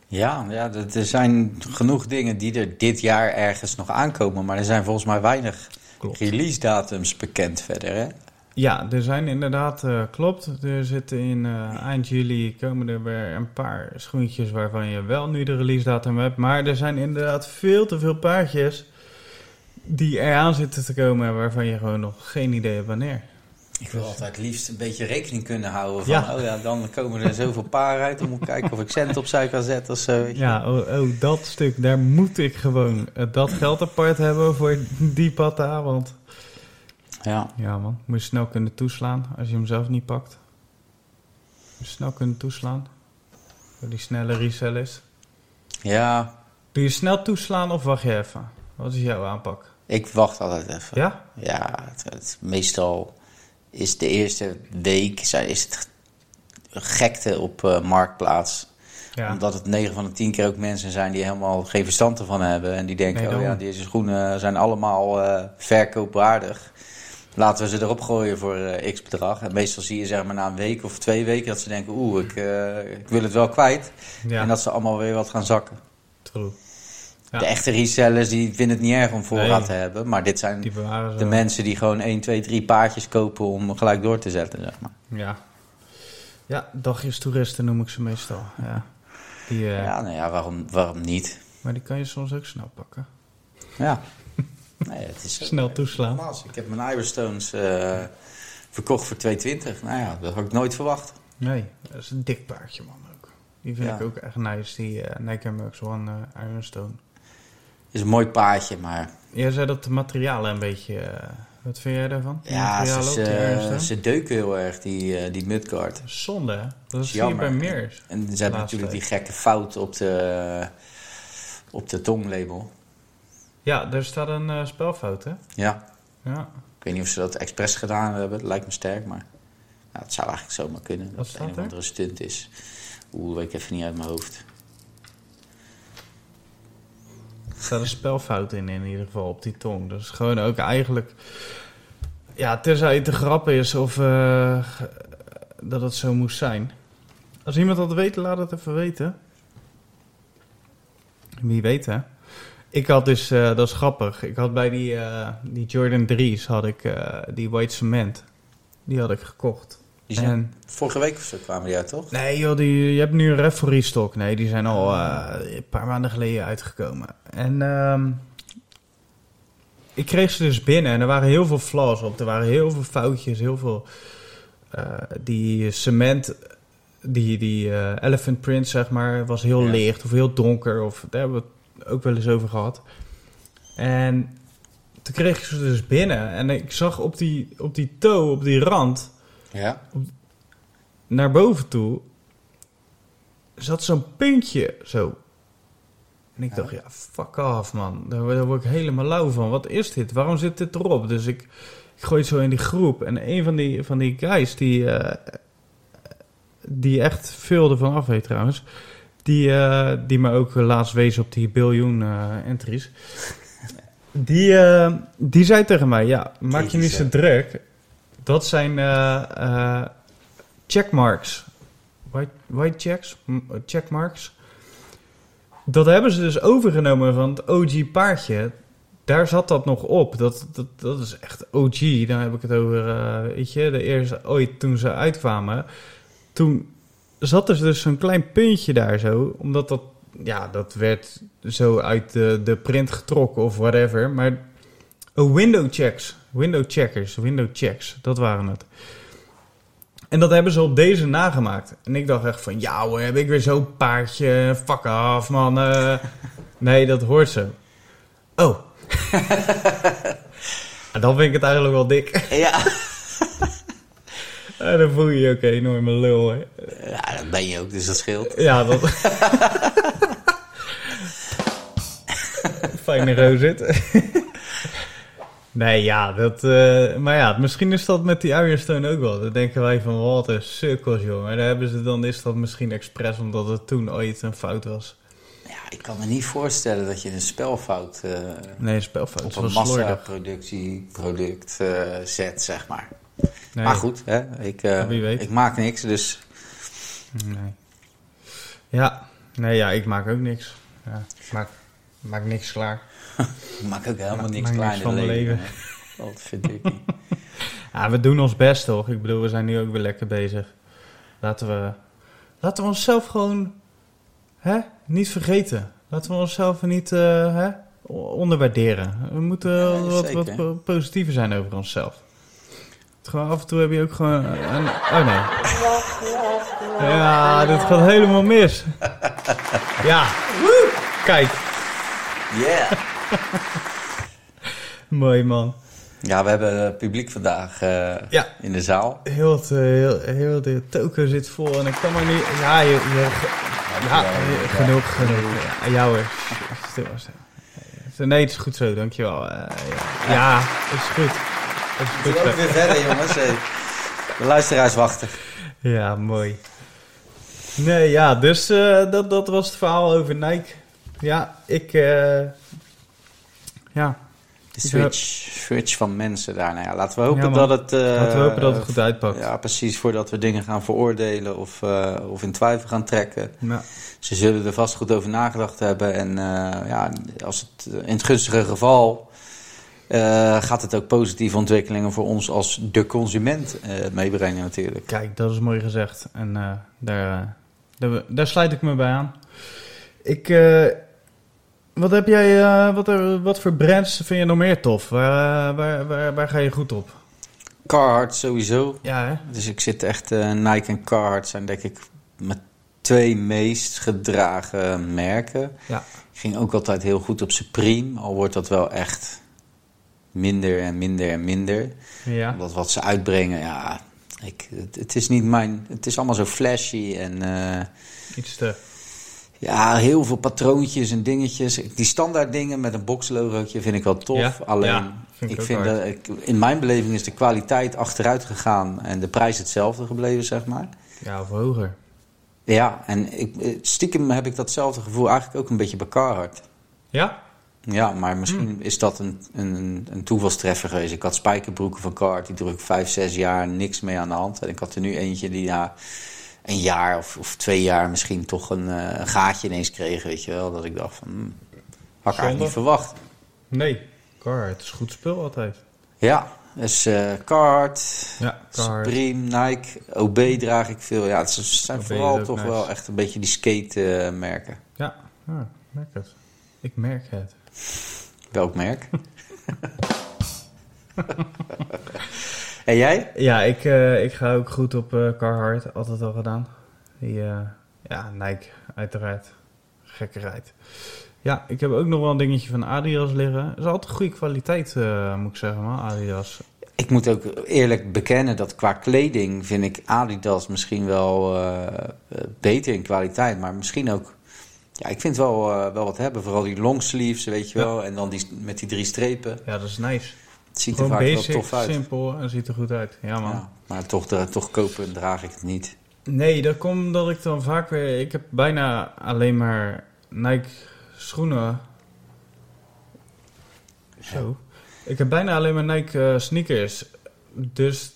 Ja, ja, er zijn genoeg dingen die er dit jaar ergens nog aankomen. Maar er zijn volgens mij weinig Klopt. release datums bekend verder. Hè? Ja, er zijn inderdaad, klopt. Er zitten in eind juli komen er weer een paar schoentjes waarvan je wel nu de release datum hebt. Maar er zijn inderdaad veel te veel paardjes die eraan zitten te komen waarvan je gewoon nog geen idee hebt wanneer. Ik wil altijd liefst een beetje rekening kunnen houden van... Ja. oh ja, dan komen er zoveel paar uit. Dan moet ik kijken of ik cent opzij kan zetten of zo. Ja, oh, oh, dat stuk, daar moet ik gewoon eh, dat geld apart hebben voor die patta. Want ja. ja man, moet je snel kunnen toeslaan als je hem zelf niet pakt. Moet je snel kunnen toeslaan. Voor die snelle resellers. ja, Doe je snel toeslaan of wacht je even? Wat is jouw aanpak? Ik wacht altijd even. Ja? Ja, het, het- meestal is de eerste week zijn- is het gekte op eh, Marktplaats. Ja. Omdat het 9 van de 10 keer ook mensen zijn die helemaal geen verstand ervan hebben. En die denken, Nee, oh ja, deze schoenen zijn allemaal eh, verkoopwaardig. Laten we ze erop gooien voor eh, x bedrag. En meestal zie je zeg maar na een week of twee weken dat ze denken, oeh, ik, ik wil het wel kwijt. Ja, En dat ze allemaal weer wat gaan zakken. true. Ja. De echte resellers die vinden het niet erg om voorraad Nee. te hebben. Maar dit zijn de mensen die gewoon 1, 2, 3 paardjes kopen om gelijk door te zetten. Zeg maar. Ja. Ja, dagjestoeristen noem ik ze meestal. Ja. Die, eh, Ja, nou ja, waarom, waarom niet? Maar die kan je soms ook snel pakken. Ja. Nee, het is. Snel toeslaan. Ik heb mijn Ironstones eh verkocht voor 2,20. Nou ja, dat had ik nooit verwacht. Nee, dat is een dik paardje man ook. Die vind Ja. ik ook echt nice, die eh Nike Air Max One eh, Ironstone. Is een mooi paardje, maar Jij zei dat de materialen een beetje... eh, wat vind jij daarvan? De ja, ze, die ze, deuken heel erg, die, eh die Mudguard. Zonde, hè? Dat je jammer. bij meer. En ze hebben natuurlijk die gekke fout op de, op de tonglabel. Ja, daar staat een eh, spelfout, hè? Ja, Ja. ik weet niet of ze dat expres gedaan hebben. Lijkt me sterk, maar ja, het zou eigenlijk zomaar kunnen. Wat Dat het een of er? andere stunt is. Oeh, weet ik even niet uit mijn hoofd. Er staat een spelfout in, in ieder geval, op die tong. Is gewoon ook eigenlijk... Ja, tenzij het te grappen is of eh, dat het zo moest zijn. Als iemand dat weet, laat het even weten. Wie weet, hè. Ik had dus, eh, dat is grappig, ik had bij die, eh, die Jordan 3's had ik die White Cement. Die had ik gekocht. Zijn vorige week of zo kwamen die uit, toch? nee joh, die, je hebt nu een referee stock. Nee, die zijn al eh, een paar maanden geleden uitgekomen. En ehm, ik kreeg ze dus binnen en er waren heel veel flaws op. Er waren heel veel foutjes, heel veel... eh, die cement, die, die eh, elephant print zeg maar, was heel Ja. licht of heel donker. Of, daar hebben we het ook wel eens over gehad. En toen kreeg ik ze dus binnen en ik zag op die, op die toe, op die rand Ja. naar boven toe zat zo'n puntje zo. En ik Ja. dacht, ja, fuck off man. Daar, daar word ik helemaal lauw van. Wat is dit? Waarom zit dit erop? Dus ik, ik gooi het zo in die groep. En een van die, van die guys die, eh, die echt veel ervan af weet trouwens. Die, eh, die me ook laatst wees op die biljoen eh, entries. Die, die zei tegen mij, ja, maak je niet zo druk. Dat zijn eh, eh, checkmarks. White, white checks? Eh, Checkmarks. Dat hebben ze dus overgenomen van het OG paardje. Daar zat dat nog op. Dat, dat, dat is echt OG. Dan heb ik het over, weet je, de eerste ooit toen ze uitkwamen. Toen zat er dus zo'n klein puntje daar zo. Omdat dat, ja, dat werd zo uit de, de print getrokken of whatever. Maar oh, window checks. Window checkers, window checks. Dat waren het. En dat hebben ze op deze nagemaakt. En ik dacht echt van, ja hoor, heb ik weer zo'n paardje. Fuck af, man. Eh, nee, dat hoort zo. Oh. En dan vind ik het eigenlijk wel dik. Ja. En dan voel je je ook een enorme lul. Hè. ja, dat ben je ook, dus dat scheelt. Ja, dat... Fijne. Nee, ja, dat... eh, maar ja, misschien is dat met die Ironstone ook wel. Dan denken wij van, wat een sukkels. Maar daar hebben ze dan, is dat misschien expres omdat het toen ooit een fout was. Ja, ik kan me niet voorstellen dat je een spelfout eh, Nee, spelfout. op een massaproductieproduct eh zet, zeg maar. Nee, Maar goed, hè, ik, ik maak niks, dus Nee. Ja, nee, ja, ik maak ook niks. Ja, ik maak, maak niks klaar. maak ook helemaal niks maak klein niks in van leven. leven. Dat vind ik niet. Ja, we doen ons best toch? Ik bedoel, we zijn nu ook weer lekker bezig. Laten we, laten we onszelf gewoon hè, niet vergeten. Laten we onszelf niet eh, hè, onderwaarderen. We moeten Ja, wat, wat po- positiever zijn over onszelf. Gewoon af en toe heb je ook gewoon een... Oh nee. Ja, dit gaat helemaal mis. Ja. Kijk. Yeah! Mooi man. Ja, we hebben eh, publiek vandaag eh, Ja. in de zaal. Heel, het, eh, heel, heel de toko zit vol en ik kan maar niet... Ja, je, je, ja, je- genoeg, genoeg. Ja, jou hoor. Stil, stil. Nee, het is goed zo, dankjewel. Eh ja. ja, het is goed. Het is We goed weer verder, jongens. De luisteraars wachten. Ja, mooi. Nee, ja, dus dat, dat was het verhaal over Nike. Ja, ik... ja, De switch, switch van mensen daar. Nou ja, laten we hopen Ja, dat het... eh, laten we hopen dat het goed uitpakt. Ja, precies. Voordat we dingen gaan veroordelen of, eh, of in twijfel gaan trekken. Ja. Ze zullen er vast goed over nagedacht hebben. En eh, ja, als het in het gunstige geval eh, gaat het ook positieve ontwikkelingen voor ons als de consument eh, meebrengen natuurlijk. Kijk, dat is mooi gezegd. En eh, daar, eh, daar, daar sluit ik me bij aan. Ik, eh, wat heb jij, eh, wat, er- wat voor brands vind je nog meer tof? Waar, eh, waar, waar, waar ga je goed op? Carhartt sowieso. Ja, hè? Dus ik zit echt, eh, Nike en Carhartt zijn denk ik mijn twee meest gedragen merken. Ja. Ik ging ook altijd heel goed op Supreme, al wordt dat wel echt minder en minder en minder. Ja. Omdat wat ze uitbrengen, ja, ik, het, het is niet mijn, het is allemaal zo flashy en Iets te... ja, heel veel patroontjes en dingetjes. Die standaard dingen met een boxlogootje vind ik wel tof. Ja? Alleen, Ja, vind ik vind dat, ik, in mijn beleving is de kwaliteit achteruit gegaan en de prijs hetzelfde gebleven, zeg maar. Ja, of hoger. Ja, en ik, eh, stiekem heb ik datzelfde gevoel eigenlijk ook een beetje bij Carhartt. Ja? Ja, maar misschien is dat een, een, een toevalstreffer geweest. Ik had spijkerbroeken van Cart, die droeg ik vijf, zes jaar, niks mee aan de hand. En ik had er nu eentje die na een jaar of, of twee jaar misschien toch een, eh, een gaatje ineens kreeg, weet je wel. Dat ik dacht van, hmm, had ik eigenlijk niet verwacht. Nee, Car, het is goed spul altijd. Ja, dus eh Cart, Ja. Supreme, Nike, OB draag ik veel. Ja, het zijn OB vooral is toch nice. wel echt een beetje die skate eh, merken. Ja, ja, merk het. Ik merk het. Welk merk? en jij? Ja, ik, eh, ik ga ook goed op eh, Carhartt. Altijd al gedaan. Die, eh, ja, Nike, uiteraard. Gekkerheid. Ja, ik heb ook nog wel een dingetje van Adidas liggen. Het is altijd goede kwaliteit, moet ik zeggen, man, Adidas. Ik moet ook eerlijk bekennen dat qua kleding vind ik Adidas misschien wel beter in kwaliteit. Maar misschien ook... Ja, ik vind wel, eh, wel wat hebben. Vooral die longsleeves, weet je Ja. wel. En dan die, met die drie strepen. Ja, dat is nice. Het ziet er vaak basic, wel tof uit. simpel en ziet er goed uit. Ja, man. Ja, maar toch, dra- toch kopen draag ik het niet. Nee, dat komt omdat ik dan vaak weer... Ik heb bijna alleen maar Nike schoenen. Zo. Ik heb bijna alleen maar Nike eh, sneakers. Dus...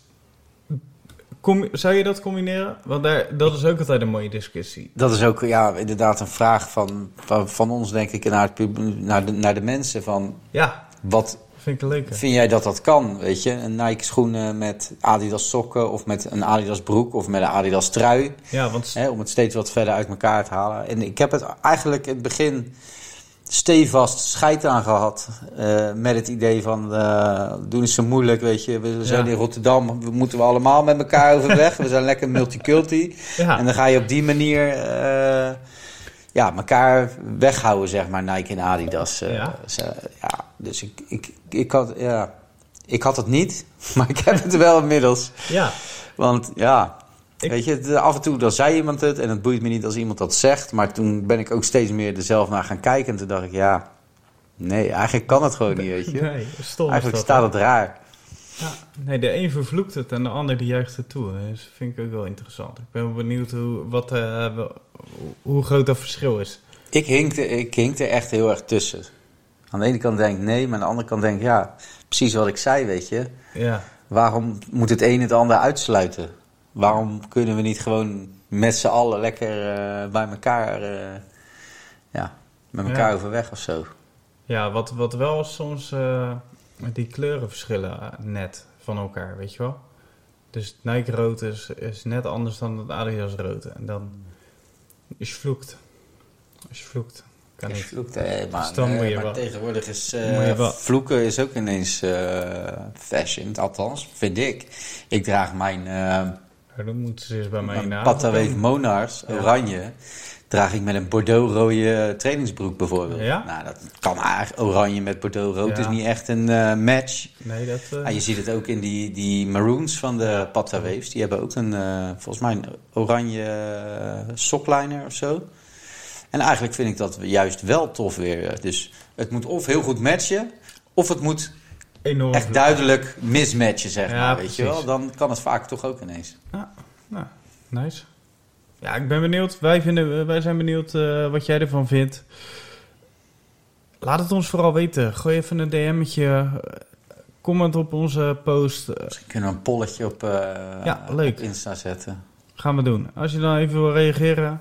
Kom, zou je dat combineren? Want daar, dat is ook altijd een mooie discussie. Dat is ook ja, inderdaad een vraag van, van, van ons, denk ik, naar, het naar, de, naar de mensen. Van Ja, wat vind ik een leuke. vind jij dat dat kan? Weet je, een Nike schoenen met Adidas sokken of met een Adidas broek of met een Adidas trui. Ja, want... Hè, om het steeds wat verder uit elkaar te halen. En ik heb het eigenlijk in het begin stevast scheid aan gehad. eh, met het idee van, eh doen is zo moeilijk, weet je. We zijn Ja. in Rotterdam, we moeten we allemaal met elkaar overweg. we zijn lekker multiculti. Ja, En dan ga je op die manier eh, ja, elkaar weghouden, zeg maar, Nike en Adidas. eh, Ja. ze- ja, dus ik, ik, ik, had, ja, ik had het niet, maar ik heb het wel inmiddels. ja. Want ja, Ik- weet je, het- af en toe dan zei iemand het en het boeit me niet als iemand dat zegt. Maar toen ben ik ook steeds meer er zelf naar gaan kijken en toen dacht ik, ja, nee, eigenlijk kan het gewoon niet, weet je. Nee, stom Eigenlijk staat het raar. Ja, nee, de een vervloekt het en de ander die juicht het toe. Dus dat vind ik ook wel interessant. Ik ben wel benieuwd hoe, wat, eh, hoe groot dat verschil is. Ik hinkte, ik hinkte echt heel erg tussen. Aan de ene kant denk ik nee, maar aan de andere kant denk ik ja, precies wat ik zei, weet je. Ja, Waarom moet het een het ander uitsluiten? Waarom kunnen we niet gewoon met z'n allen lekker eh, bij elkaar, eh, ja, met elkaar Ja. overweg of zo? ja wat, wat wel soms die kleuren verschillen eh, net van elkaar, weet je wel. Dus het Nike rood is, is net anders dan het Adidas rood. En dan is je vloekt. Je vloekt, kan niet. vloekte, eh, maar, Dus dan eh, moet je maar wel- tegenwoordig is eh, vloeken is ook ineens eh, fashion, althans, vind ik. Ik draag mijn... Maar dan moeten ze eens bij mij na. Patawave Monars, Ja. Draag ik met een bordeaux-rode trainingsbroek bijvoorbeeld. Ja? Nou, dat kan. Oranje met bordeaux-rood Ja. is niet echt een eh, match. Nee, dat... eh, Ah, je ziet het ook in die, die maroons van de Patawaves. Die hebben ook een, eh, volgens mij een oranje sockliner of zo. En eigenlijk vind ik dat juist wel tof weer. Dus het moet of heel goed matchen, of het moet enorm echt duidelijk mismatchen, zeg Ja, maar. Weet je wel? Dan kan het vaak toch ook ineens. Nou, nice. Ja, ik ben benieuwd. Wij, vinden, wij zijn benieuwd eh, wat jij ervan vindt. Laat het ons vooral weten. Gooi even een DM'tje. eh, Comment op onze post. eh, Misschien kunnen we een polletje op, eh, Ja, leuk. op Insta zetten. gaan we doen. Als je dan even wil reageren.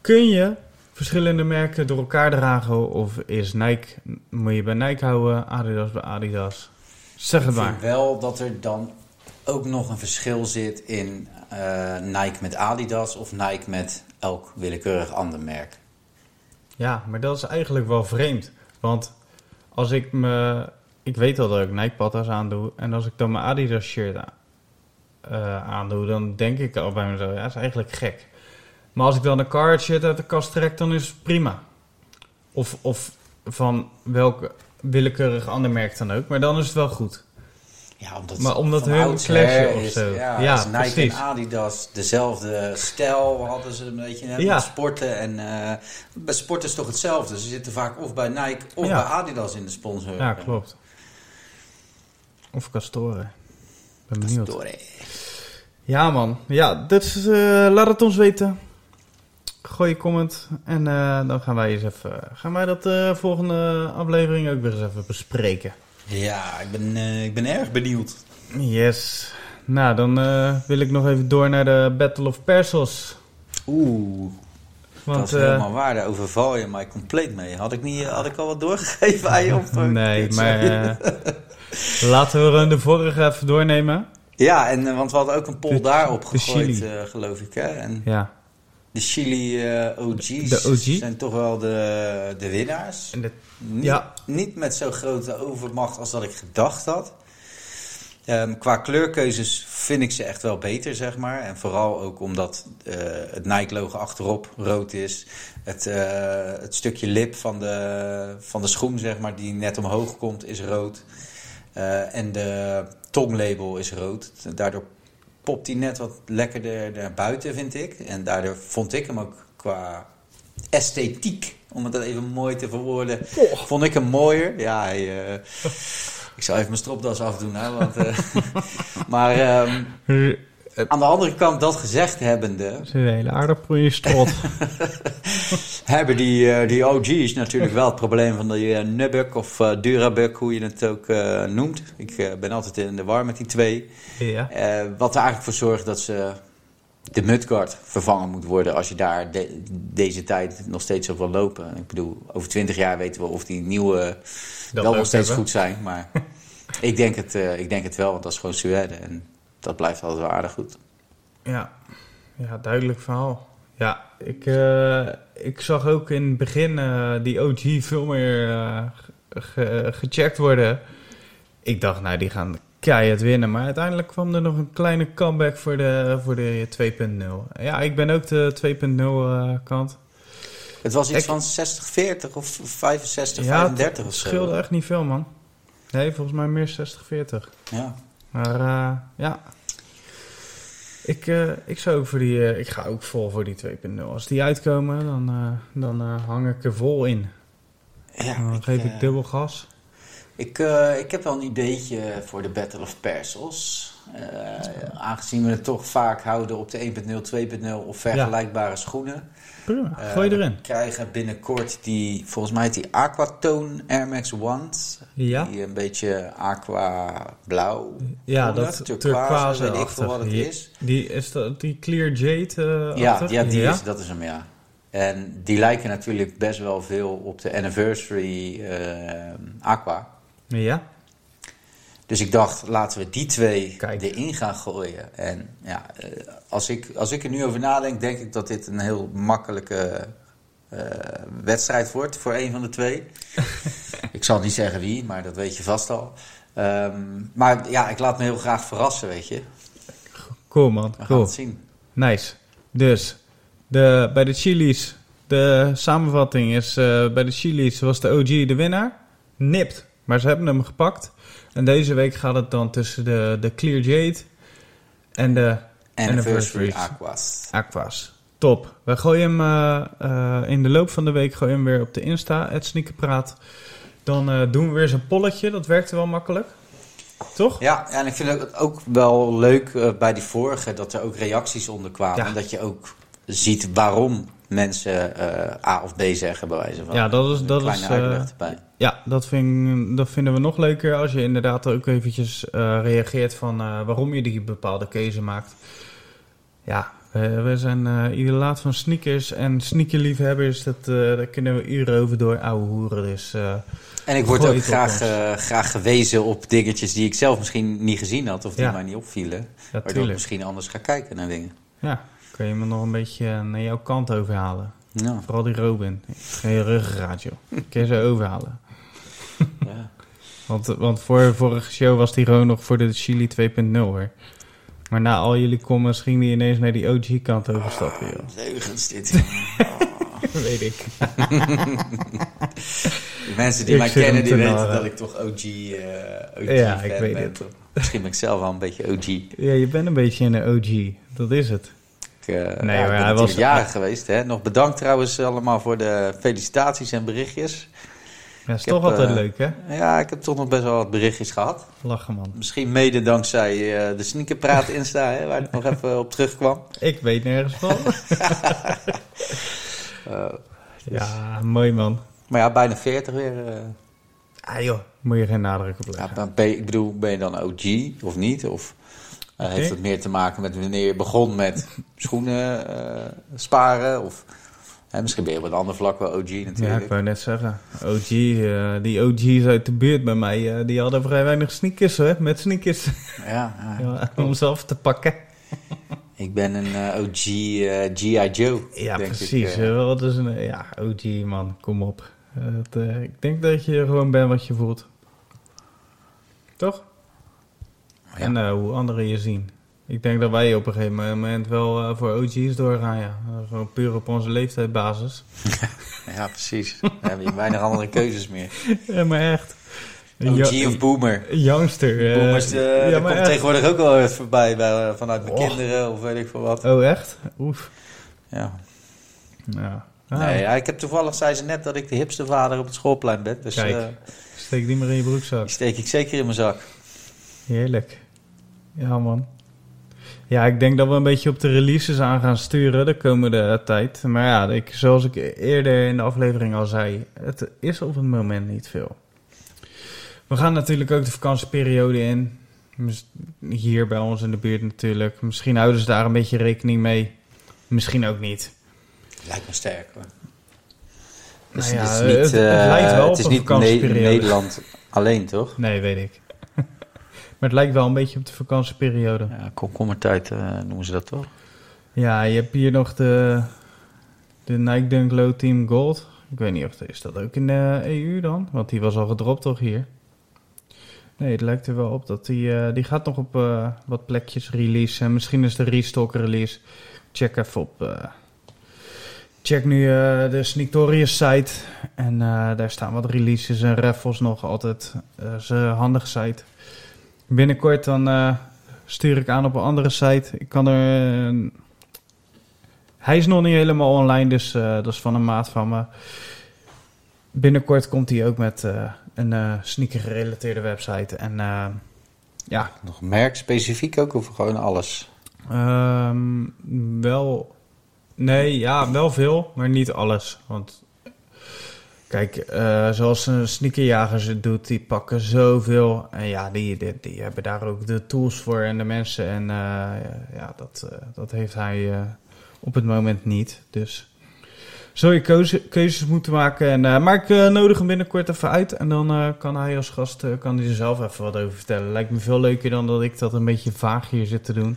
Kun je verschillende merken door elkaar dragen? Of is Nike, moet je bij Nike houden? Adidas bij Adidas? Zeg het Ik maar. vind wel dat er dan ook nog een verschil zit in eh, Nike met Adidas of Nike met elk willekeurig ander merk. Ja, maar dat is eigenlijk wel vreemd. Want als ik me... Ik weet al dat ik Nike patas aandoe. En als ik dan mijn Adidas shirt a- eh, aandoe, dan denk ik al bij mezelf, ja, dat is eigenlijk gek. Maar als ik dan een Carhartt shirt uit de kast trek, dan is het prima. Of, of van welk willekeurig ander merk dan ook. Maar dan is het wel goed. Ja, omdat, Maar omdat hun clashen of is, zo. Ja, Ja, is Nike precies. en Adidas dezelfde stijl hadden ze een beetje hè, Ja. sporten. En eh, bij sport is toch hetzelfde. Ze zitten vaak of bij Nike of Ja. bij Adidas in de sponsor. Ja, klopt. Of Castoren. Ben benieuwd. Hè. Ja, man. Ja, dus laat het ons weten. gooi je comment. En eh, dan gaan wij eens even. Gaan wij dat volgende aflevering ook weer eens even bespreken. Ja, ik ben, eh, ik ben erg benieuwd. Yes. Nou, dan eh, wil ik nog even door naar de Battle of Persos. Oeh, Want, dat is helemaal waar. Daar overval je mij compleet mee. Had ik, niet, had ik al wat doorgegeven aan je? Of, nee, maar laten we de vorige even doornemen. Ja, en, want we hadden ook een poll daarop gegooid, geloof ik. Hè? En Ja. De Chili eh, OG's De OG? zijn toch wel de, de winnaars. De, Niet, Ja. niet met zo'n grote overmacht als dat ik gedacht had. Ehm, qua kleurkeuzes vind ik ze echt wel beter, zeg maar. En vooral ook omdat eh, het Nike-logo achterop rood is. Het, eh, het stukje lip van de, van de schoen, zeg maar, die net omhoog komt, is rood. En de tonglabel is rood. Daardoor popt hij net wat lekkerder naar buiten, vind ik. En daardoor vond ik hem ook qua esthetiek, om het even mooi te verwoorden, vond ik hem mooier. Ja, hij, eh, ik zal even mijn stropdas afdoen, hè, want, eh, maar ehm, aan de andere kant, dat gezegd hebbende, zit een hele aardappel in je strot. hebben die, eh, die OG's natuurlijk wel het probleem van die uh, Nubuck of eh, Durabuk, hoe je het ook eh, noemt. Ik eh, ben altijd in de war met die twee. ja. Eh, wat er eigenlijk voor zorgt dat ze de mudguard vervangen moet worden als je daar de- deze tijd nog steeds op wil lopen. Ik bedoel, over twintig jaar weten we of die nieuwe wel nog steeds hebben. goed zijn. Maar ik, denk het, eh, ik denk het wel, want dat is gewoon Suède. En dat blijft altijd wel aardig goed. Ja, ja duidelijk verhaal. Ja, ik, eh, ik zag ook in het begin eh, die OG veel meer ge- gecheckt worden. Ik dacht, nou, die gaan keihard winnen. Maar uiteindelijk kwam er nog een kleine comeback voor de, voor de 2.0. Ja, ik ben ook de 2.0 eh, kant. Het was iets Ik- van 60-40 of 65-35 Ja, of het zo. scheelde echt niet veel, man. Nee, volgens mij meer 60-40. Ja. Maar eh, ja, ik, eh, ik zou ook voor die, eh, ik ga ook vol voor die 2.0. Als die uitkomen, dan, dan hang ik er vol in. Ja, dan ik, geef ik dubbel gas. Ik, ik heb wel een ideetje voor de Battle of Persos. Eh, aangezien we het toch vaak houden op de 1.0, 2.0 of vergelijkbare schoenen. Prima, Eh, gooi we erin. krijgen binnenkort die, volgens mij die Aquatone Air Max Ones. Ja, Die een beetje aqua blauw. ja groenig, dat turquoise, weet ik veel wat het is. Die, is dat die clear jade eh Ja, ja, die ja? Is, dat is hem, ja. En die lijken natuurlijk best wel veel op de Anniversary Aqua. Ja, Dus ik dacht, laten we die twee Kijk. erin gaan gooien. En ja, eh, als ik, als ik er nu over nadenk, denk ik dat dit een heel makkelijke eh, wedstrijd wordt voor een van de twee. ik zal niet zeggen wie, maar dat weet je vast al. Ehm, maar ja, ik laat me heel graag verrassen, weet je. cool man, We gaan het zien. Nice. Dus, de, bij de Chili's, de samenvatting is, eh, bij de Chili's was de OG de winnaar. Nipt, maar ze hebben hem gepakt. En deze week gaat het dan tussen de, de Clear Jade en de Anniversary. Aquas. Aquas. Top. We gooien hem eh, eh, in de loop van de week gooien hem weer op de Insta, het Sneakerpraat. Dan eh, doen we weer zo'n polletje, dat werkte wel makkelijk. Toch? Ja, en ik vind het ook wel leuk bij die vorige dat er ook reacties onder kwamen. Ja. En dat je ook ziet waarom mensen A of B zeggen, bij wijze van. Ja, dat is- Een dat kleine is. Ja, dat, vind, dat vinden we nog leuker als je inderdaad ook eventjes eh, reageert van eh, waarom je die bepaalde keuze maakt. Ja, we, we zijn eh idolaat van sneakers en sneakerliefhebbers, dat, daar kunnen we uren over door ouwe hoeren. Dus En ik word ook graag, graag gewezen op dingetjes die ik zelf misschien niet gezien had of die Ja. mij niet opvielen. ja, Waardoor ik misschien anders ga kijken naar dingen. Ja, kun je me nog een beetje naar jouw kant overhalen. Ja. Vooral die Robin. Geen ruggengraat, joh. Kun je ze overhalen. Want, want voor vorige show was die gewoon nog voor de Chili 2.0 hoor. Maar na al jullie comments ging die ineens naar die OG-kant overstappen, joh. Leugens dit. Weet ik. De mensen die Ik mij kennen, die te weten dat ik toch OG, eh OG Ja, fan ik weet ben. het. Misschien ben ik zelf wel een beetje OG. Ik, Ja, je bent een beetje een OG. Dat is het. eh, Nee, ja, ik ben hij was- jarig geweest. Hè? Nog bedankt trouwens allemaal voor de felicitaties en berichtjes. Ja, is Ik toch heb, altijd eh, leuk, hè? Ja, ik heb toch nog best wel wat berichtjes gehad. Lachen, man. Misschien mede dankzij eh, de sneakerpraat Insta, hè, waar ik nog even op terugkwam. Ik weet nergens van. mooi man. Maar ja, bijna 40 weer. Ah joh, moet je geen nadruk op Ja, leggen. ben ik bedoel, ben je dan OG of niet? Of heeft het meer te maken met wanneer je begon met schoenen sparen? Of hè, misschien ben je op een ander vlak wel OG Ja, natuurlijk. ik wou net zeggen. OG, eh, die OG's uit de buurt bij mij, eh, die hadden vrij weinig sneakers hoor, met sneakers. Ja, ja. Ja, om ze af te pakken. ik ben een eh, OG G.I. Joe. Ja, denk precies. Ik, is een, ja, OG man, kom op. Ik denk dat je gewoon bent wat je voelt. Toch? Ja. En hoe anderen je zien. Ik denk dat wij op een gegeven moment wel eh, voor OG's doorgaan, ja. Eh, gewoon puur op onze leeftijdbasis. ja, precies. Dan heb je weinig andere keuzes meer. ja, maar echt. OG of boomer. Youngster. eh, Boomers, eh ja, komt echt. tegenwoordig ook wel even voorbij bij, eh, vanuit mijn kinderen of weet ik veel wat. Oh, echt? Oef. Ja. Ja. Ah, Nee, ja, ik heb toevallig, zei ze net, dat ik de hipste vader op het schoolplein ben. Dus Kijk. eh, Steek die maar in je broekzak. die steek ik zeker in mijn zak. Heerlijk. Ja, man. Ja, ik denk dat we een beetje op de releases aan gaan sturen de komende tijd. Maar ja, ik, zoals ik eerder in de aflevering al zei, het is op het moment niet veel. We gaan natuurlijk ook de vakantieperiode in. Hier bij ons in de buurt natuurlijk. Misschien houden ze daar een beetje rekening mee. Misschien ook niet. Lijkt me sterk hoor. Nou Dus ja, het is niet, het eh, lijkt wel het op is een niet Ne- vakantieperiode. Nederland alleen, toch? Nee, weet ik. Maar het lijkt wel een beetje op de vakantieperiode. Ja, komkommertijd eh, noemen ze dat toch? Ja, je hebt hier nog de, de Nike Dunk Low Team Gold. Ik weet niet of is dat ook in de EU dan? Want die was al gedropt toch hier? Nee, het lijkt er wel op dat die, eh, die gaat nog op eh, wat plekjes release. En misschien is de restock release. Check even op. check nu de Sneaktorius site. En daar staan wat releases en raffles nog altijd. Dat is een handige site. Binnenkort dan eh, stuur ik aan op een andere site. Ik kan er... eh, hij is nog niet helemaal online, dus eh, dat is van een maat van me. Binnenkort komt hij ook met een sneaker gerelateerde website. En ja, Nog merk specifiek ook of gewoon alles? Ehm, wel. Nee, ja, wel veel, maar niet alles. Want kijk, eh, zoals een sneakerjagers het doet, die pakken zoveel. En ja, die, die, die hebben daar ook de tools voor en de mensen. En eh, ja, dat, eh, dat heeft hij op het moment niet. Dus zul je keuze, keuzes moeten maken. En, maar ik nodig hem binnenkort even uit. En dan kan hij als gast kan hij er zelf even wat over vertellen. Lijkt me veel leuker dan dat ik dat een beetje vaag hier zit te doen.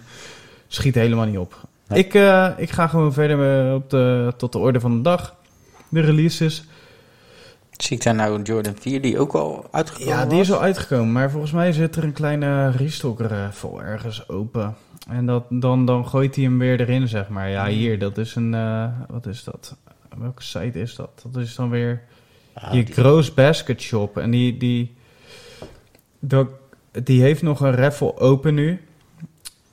Schiet helemaal niet op. Nee. Ik, ik ga gewoon verder op de, tot de orde van de dag. De releases. Zie ik daar nou een Jordan 4 die ook al uitgekomen Ja, die is al uitgekomen. Maar volgens mij zit er een kleine restocker eh, vol ergens open. En dat, dan, dan gooit hij hem weer erin, zeg maar. Ja, hier, dat is een... eh, wat is dat? Welke site is dat? Dat is dan weer... Je die- Gross Basket Shop. En die, die, dat, die heeft nog een raffle open nu.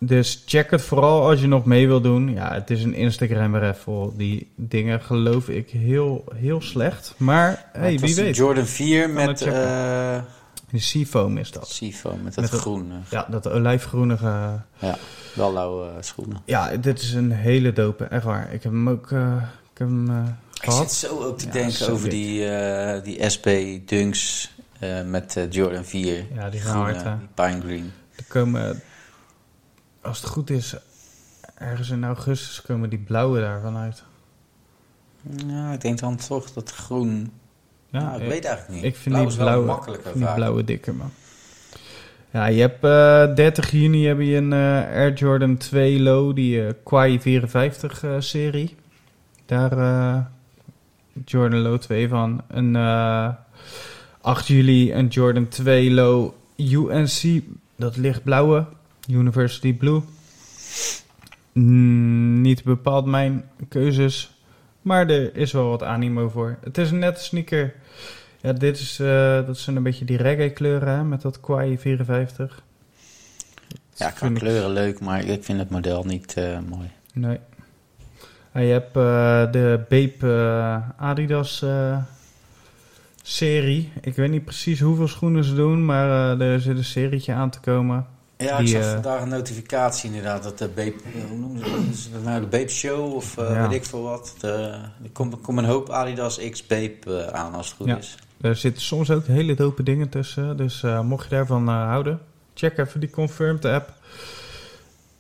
Dus check het vooral als je nog mee wil doen. Ja, het is een Instagram raffle. Die dingen geloof ik heel, heel slecht. Maar hey, wie weet. Jordan 4 het met eh De Seafoam is dat. Seafoam, met dat Met groene. Ja, dat olijfgroenige. Wel lauwe eh, schoenen. Ja, dit is een hele dope. Echt waar. Ik heb hem ook eh, ik heb hem, Ik zit zo ook te Ja, denken over dik. die, die SB Dunks met Jordan 4. Ja, die gaan hard, die pine green. Er komen, als het goed is, ergens in augustus komen die blauwe daarvan uit. Ja, ik denk dan toch dat groen... Ja, nou, ik ik, weet eigenlijk niet. ik vind Blauw die blauwe, makkelijker vind die blauwe dikker, man. Ja, je hebt eh 30 juni heb je een eh, Air Jordan 2 Low, die eh Quai 54 eh, serie. Daar Jordan Low 2 van. Een eh 8 juli een Jordan 2 Low UNC, dat lichtblauwe, University Blue. Mm, niet bepaald mijn keuzes, maar er is wel wat animo voor. Het is een nette sneaker. Ja, dit is, eh, dat zijn een beetje die reggae kleuren hè, met dat Quai 54. Ja, qua Vind ik- kleuren leuk, maar ik vind het model niet eh, mooi. Nee. En je hebt eh, de Bape Adidas serie. Ik weet niet precies hoeveel schoenen ze doen, maar er zit een serietje aan te komen. Ja, Die, ik zag eh, vandaag een notificatie inderdaad dat de Beep, hoe noemen ze dat? Nou de Beep Show of eh, Ja. weet ik veel wat. De, er komt een hoop Adidas X Beep eh, aan als het goed Ja. is. Er zitten soms ook hele dope dingen tussen. Dus eh, mocht je daarvan eh, houden, check even die Confirmed app.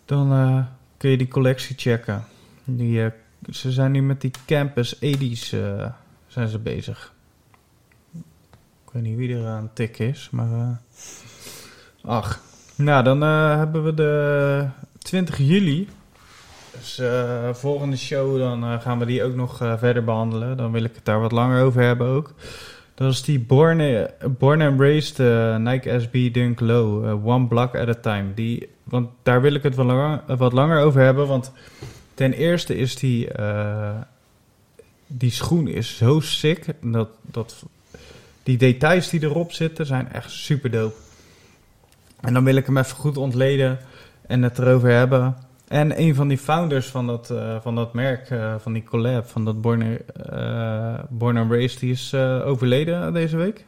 Dan eh, kun je die collectie checken. Die, eh, ze zijn nu met die Campus 80's eh, zijn ze bezig. Ik weet niet wie er aan tik is, maar... eh, ach, nou dan eh, hebben we de 20 juli. Dus eh, volgende show, dan eh, gaan we die ook nog verder behandelen. Dan wil ik het daar wat langer over hebben ook. Dat is die Born, born and Raised Nike SB Dunk Low. one block at a time. Die, want daar wil ik het wat langer, wat langer over hebben. Want ten eerste is die, die schoen is zo sick. Dat, dat, die details die erop zitten zijn echt super dope. En dan wil ik hem even goed ontleden en het erover hebben. En een van die founders van dat, eh, van dat merk, eh, van die collab, van dat Born, eh, Born and Raised, die is overleden deze week.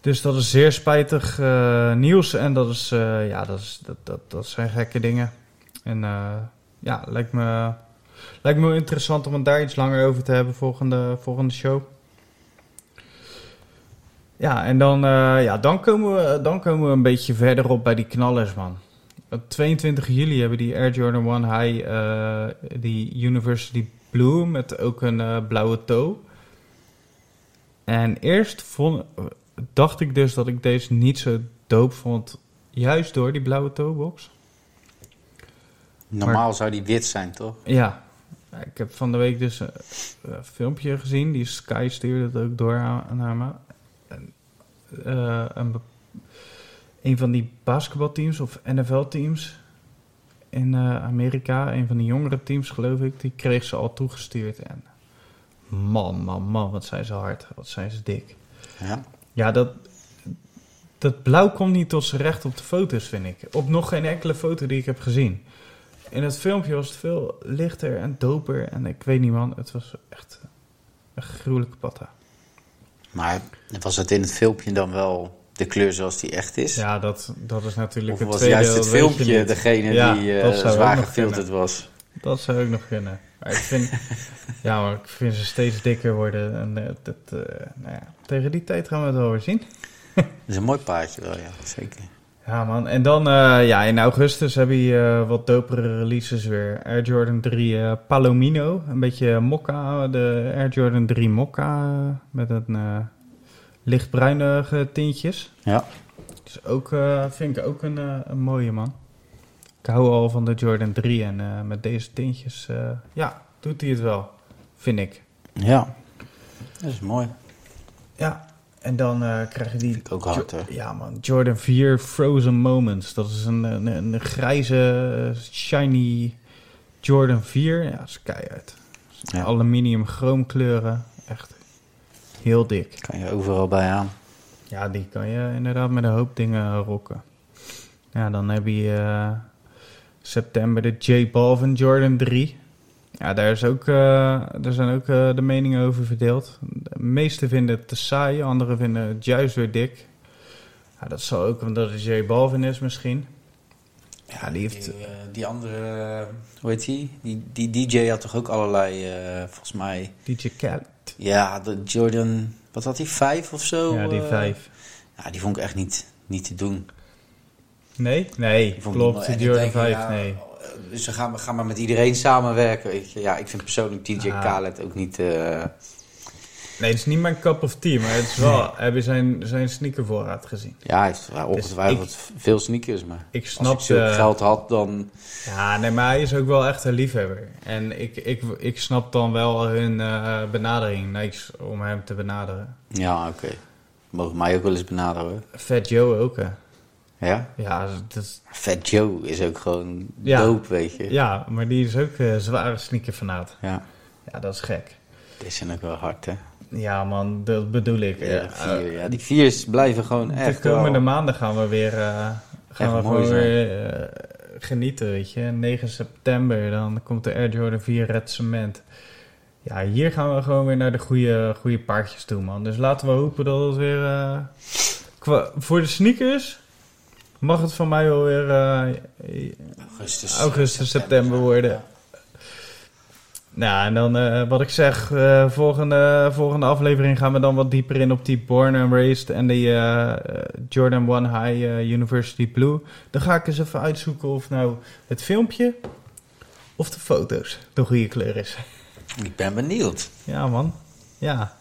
Dus dat is zeer spijtig nieuws en dat, is, ja, dat, is, dat, dat, dat zijn gekke dingen. En ja, lijkt me, lijkt me interessant om het daar iets langer over te hebben volgende, volgende show. Ja, en dan, eh, ja, dan, komen we, dan komen we een beetje verderop bij die knallers, man. Op 22 juli hebben die Air Jordan 1 High, eh, die University Blue, met ook een eh, blauwe toe. En eerst vond, dacht ik dus dat ik deze niet zo dope vond, juist door die blauwe toebox. Normaal zou die wit zijn, toch? Ja, ik heb van de week dus een, een filmpje gezien. Die Sky stuurde het ook door aan, naar me. Eh, een van die basketbalteams of NFL-teams in eh, Amerika, een van die jongere teams geloof ik, die kreeg ze al toegestuurd. En man, man, man, wat zijn ze hard, wat zijn ze dik. Ja. Ja, dat, dat blauw komt niet tot zijn recht op de foto's, vind ik. Op nog geen enkele foto die ik heb gezien. In het filmpje was het veel lichter en doper. En ik weet niet, man, het was echt een gruwelijke patta. Maar was het in het filmpje dan wel de kleur zoals die echt is? Ja, dat, dat is natuurlijk of het was tweede. juist het filmpje degene Ja, die eh, zwaar gefilterd kunnen. was? Dat zou ook nog kunnen. Maar ik vind, ja, maar ik vind ze steeds dikker worden. En eh, dat, eh, nou ja, tegen die tijd gaan we het wel weer zien. Dat is een mooi paardje wel, ja, zeker. Ja, man. En dan eh, ja, in augustus heb je eh, wat dopere releases weer. Air Jordan 3 eh, Palomino. Een beetje mokka. De Air Jordan 3 mokka. met een lichtbruinige tintjes. Ja. Dus ook, vind ik ook een, een mooie, man. Ik hou al van de Jordan 3. En met deze tintjes, ja, doet hij het wel. Vind ik. Ja, dat is mooi. Ja. En dan eh, krijg je die... Vind ik ook hard. Ja man, Jordan 4 Frozen Moments. Dat is een, een, een grijze, shiny Jordan 4. Ja, dat is keihard. Ja. Aluminium chroomkleuren. Echt heel dik. Kan je overal bij aan. Ja, die kan je inderdaad met een hoop dingen rocken. Ja, dan heb je eh, september de J Balvin Jordan 3. Ja, daar, is ook, eh, daar zijn ook eh, de meningen over verdeeld. De meesten vinden het te saai, anderen vinden het juist weer dik. Ja, dat zal ook omdat het J Balvin is misschien. Ja, die heeft... Die, eh, die andere, hoe heet die? die? Die DJ had toch ook allerlei, volgens mij... DJ Khaled. Ja, de Jordan, wat had hij, vijf of zo? Ja, die vijf. Ja, die vond ik echt niet, niet te doen. Nee? Nee, klopt. ik Jordan denk, 5, ja, nee. Eh, Dus we gaan, we gaan maar met iedereen samenwerken. Je. Ja, ik vind persoonlijk DJ Ah. Khaled ook niet... eh, Nee, het is niet mijn cup of tea, maar het is wel... Heb je zijn, zijn sneakervoorraad gezien? ja, hij heeft wel ongetwijfeld veel sneakers, maar... Ik Als ik eh, geld had, dan... Ja, nee, maar hij is ook wel echt een liefhebber. En ik, ik, ik snap dan wel hun eh, benadering, niks om hem te benaderen. Ja, oké. Mogen mij ook wel eens benaderen. Fat Joe ook, hè. Ja? Ja, dat is- Fat Joe is ook gewoon Ja. dope, weet je. ja, maar die is ook eh zware sneakerfanaat. Ja. Ja, dat is gek. Die zijn ook wel hard, hè. Ja, man, dat bedoel ik. Ja, vier, ja, die viers blijven gewoon de echt komende wel... maanden gaan we weer, eh, gaan we gewoon weer eh, genieten, weet je. 9 september, dan komt de Air Jordan 4 Red Cement. Ja, hier gaan we gewoon weer naar de goede, goede paardjes toe, man. Dus laten we hopen dat het weer... qua, voor de sneakers mag het van mij wel weer eh, Augustus, augustus, september worden. Nou, en dan eh, wat ik zeg, eh, volgende, volgende aflevering gaan we dan wat dieper in op die Born and Raised en die Jordan One High University Blue. Dan ga ik eens even uitzoeken of nou het filmpje of de foto's de goede kleur is. Ik ben benieuwd. Ja, man. Ja.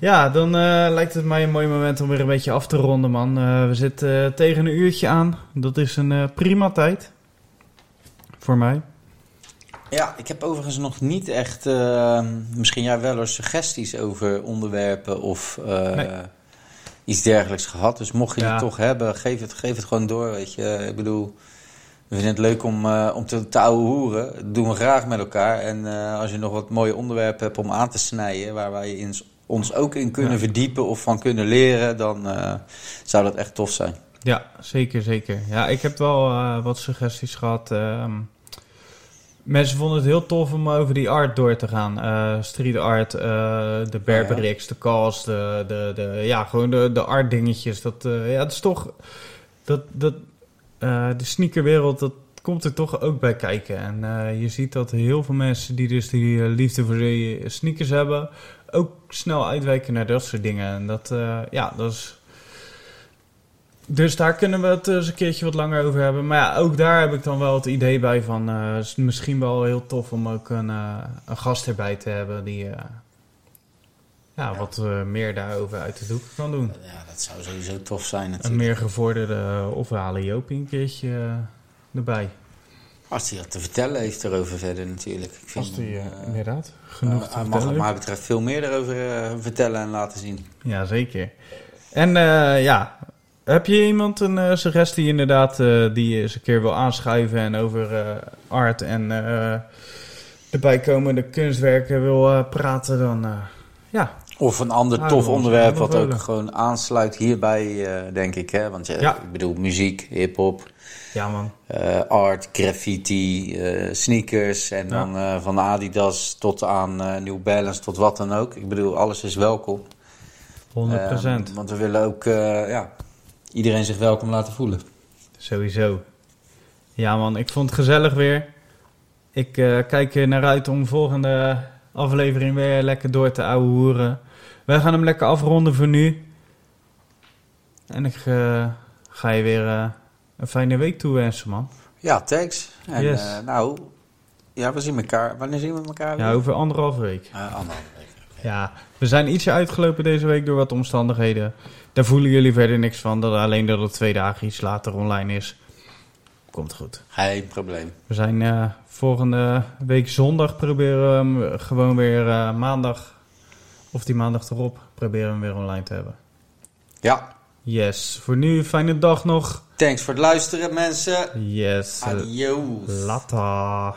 Ja, dan eh, lijkt het mij een mooi moment om weer een beetje af te ronden, man. Eh, we zitten eh, tegen een uurtje aan. Dat is een prima tijd. Voor mij. Ja, ik heb overigens nog niet echt, eh, misschien jij wel eens suggesties over onderwerpen of Nee. iets dergelijks gehad. Dus mocht je Ja. het toch hebben, geef het, geef het gewoon door, weet je. Ik bedoel, we vinden het leuk om, om te, te ouwe hoeren. Dat doen we graag met elkaar. En als je nog wat mooie onderwerpen hebt om aan te snijden, waar wij in, ons ook in kunnen Ja. verdiepen of van kunnen leren, dan eh, zou dat echt tof zijn. Ja, zeker, zeker. Ja, ik heb wel eh, wat suggesties gehad. ehm. mensen vonden het heel tof om over die art door te gaan. Eh, street art, de Berberix, de cast, de, de, de, ja, gewoon de, de art dingetjes. Dat, ja, het is toch, dat, dat, de sneakerwereld, dat komt er toch ook bij kijken. En je ziet dat heel veel mensen die dus die liefde voor sneakers hebben, ook snel uitwijken naar dat soort dingen. En dat, eh, ja, dat is... Dus daar kunnen we het eens een keertje wat langer over hebben. Maar ja, ook daar heb ik dan wel het idee bij van... eh, het is misschien wel heel tof om ook een, eh, een gast erbij te hebben... die eh, ja, wat meer daarover uit de doek kan doen. Ja, dat zou sowieso tof zijn Een natuurlijk. meer gevorderde of we halen Jopie een keertje erbij. Als hij wat te vertellen heeft erover verder natuurlijk. Ik vind, Als die, eh, eh, inderdaad, genoeg eh, te hij mag vertellen wat mij betreft veel meer erover eh, vertellen en laten zien. Ja, zeker. En eh, ja, heb je iemand een eh, suggestie inderdaad eh, die je eens een keer wil aanschuiven en over eh, art en eh, de bijkomende kunstwerken wil eh, praten, dan eh, ja. Of een ander Ja, tof onderwerp wat ook gewoon aansluit hierbij, eh, denk ik. Hè? Want ja, Ja. ik bedoel, muziek, hip-hop, Ja man, eh, art, graffiti, eh, sneakers. En dan eh, van Adidas tot aan eh, New Balance, tot wat dan ook. Ik bedoel, alles is welkom. 100%. Eh, want we willen ook eh, ja, iedereen zich welkom laten voelen. Sowieso. Ja man, ik vond het gezellig weer. Ik eh, kijk er naar uit om volgende aflevering weer lekker door te ouwehoeren. Wij gaan hem lekker afronden voor nu. En ik eh, ga je weer eh, een fijne week toewensen, man. Ja, thanks. En Yes. eh, nou, ja, we zien elkaar. Wanneer zien we elkaar weer? Ja, over anderhalve week. Eh, anderhalve week. Ja, we zijn ietsje uitgelopen deze week door wat omstandigheden. Daar voelen jullie verder niks van. Dat alleen dat het twee dagen iets later online is. Komt goed. Geen probleem. We zijn volgende week zondag proberen we hem gewoon weer maandag. Of die maandag erop proberen we hem weer online te hebben. Ja, Yes. Voor nu, fijne dag nog. thanks voor het luisteren mensen. Yes. Adios. Later.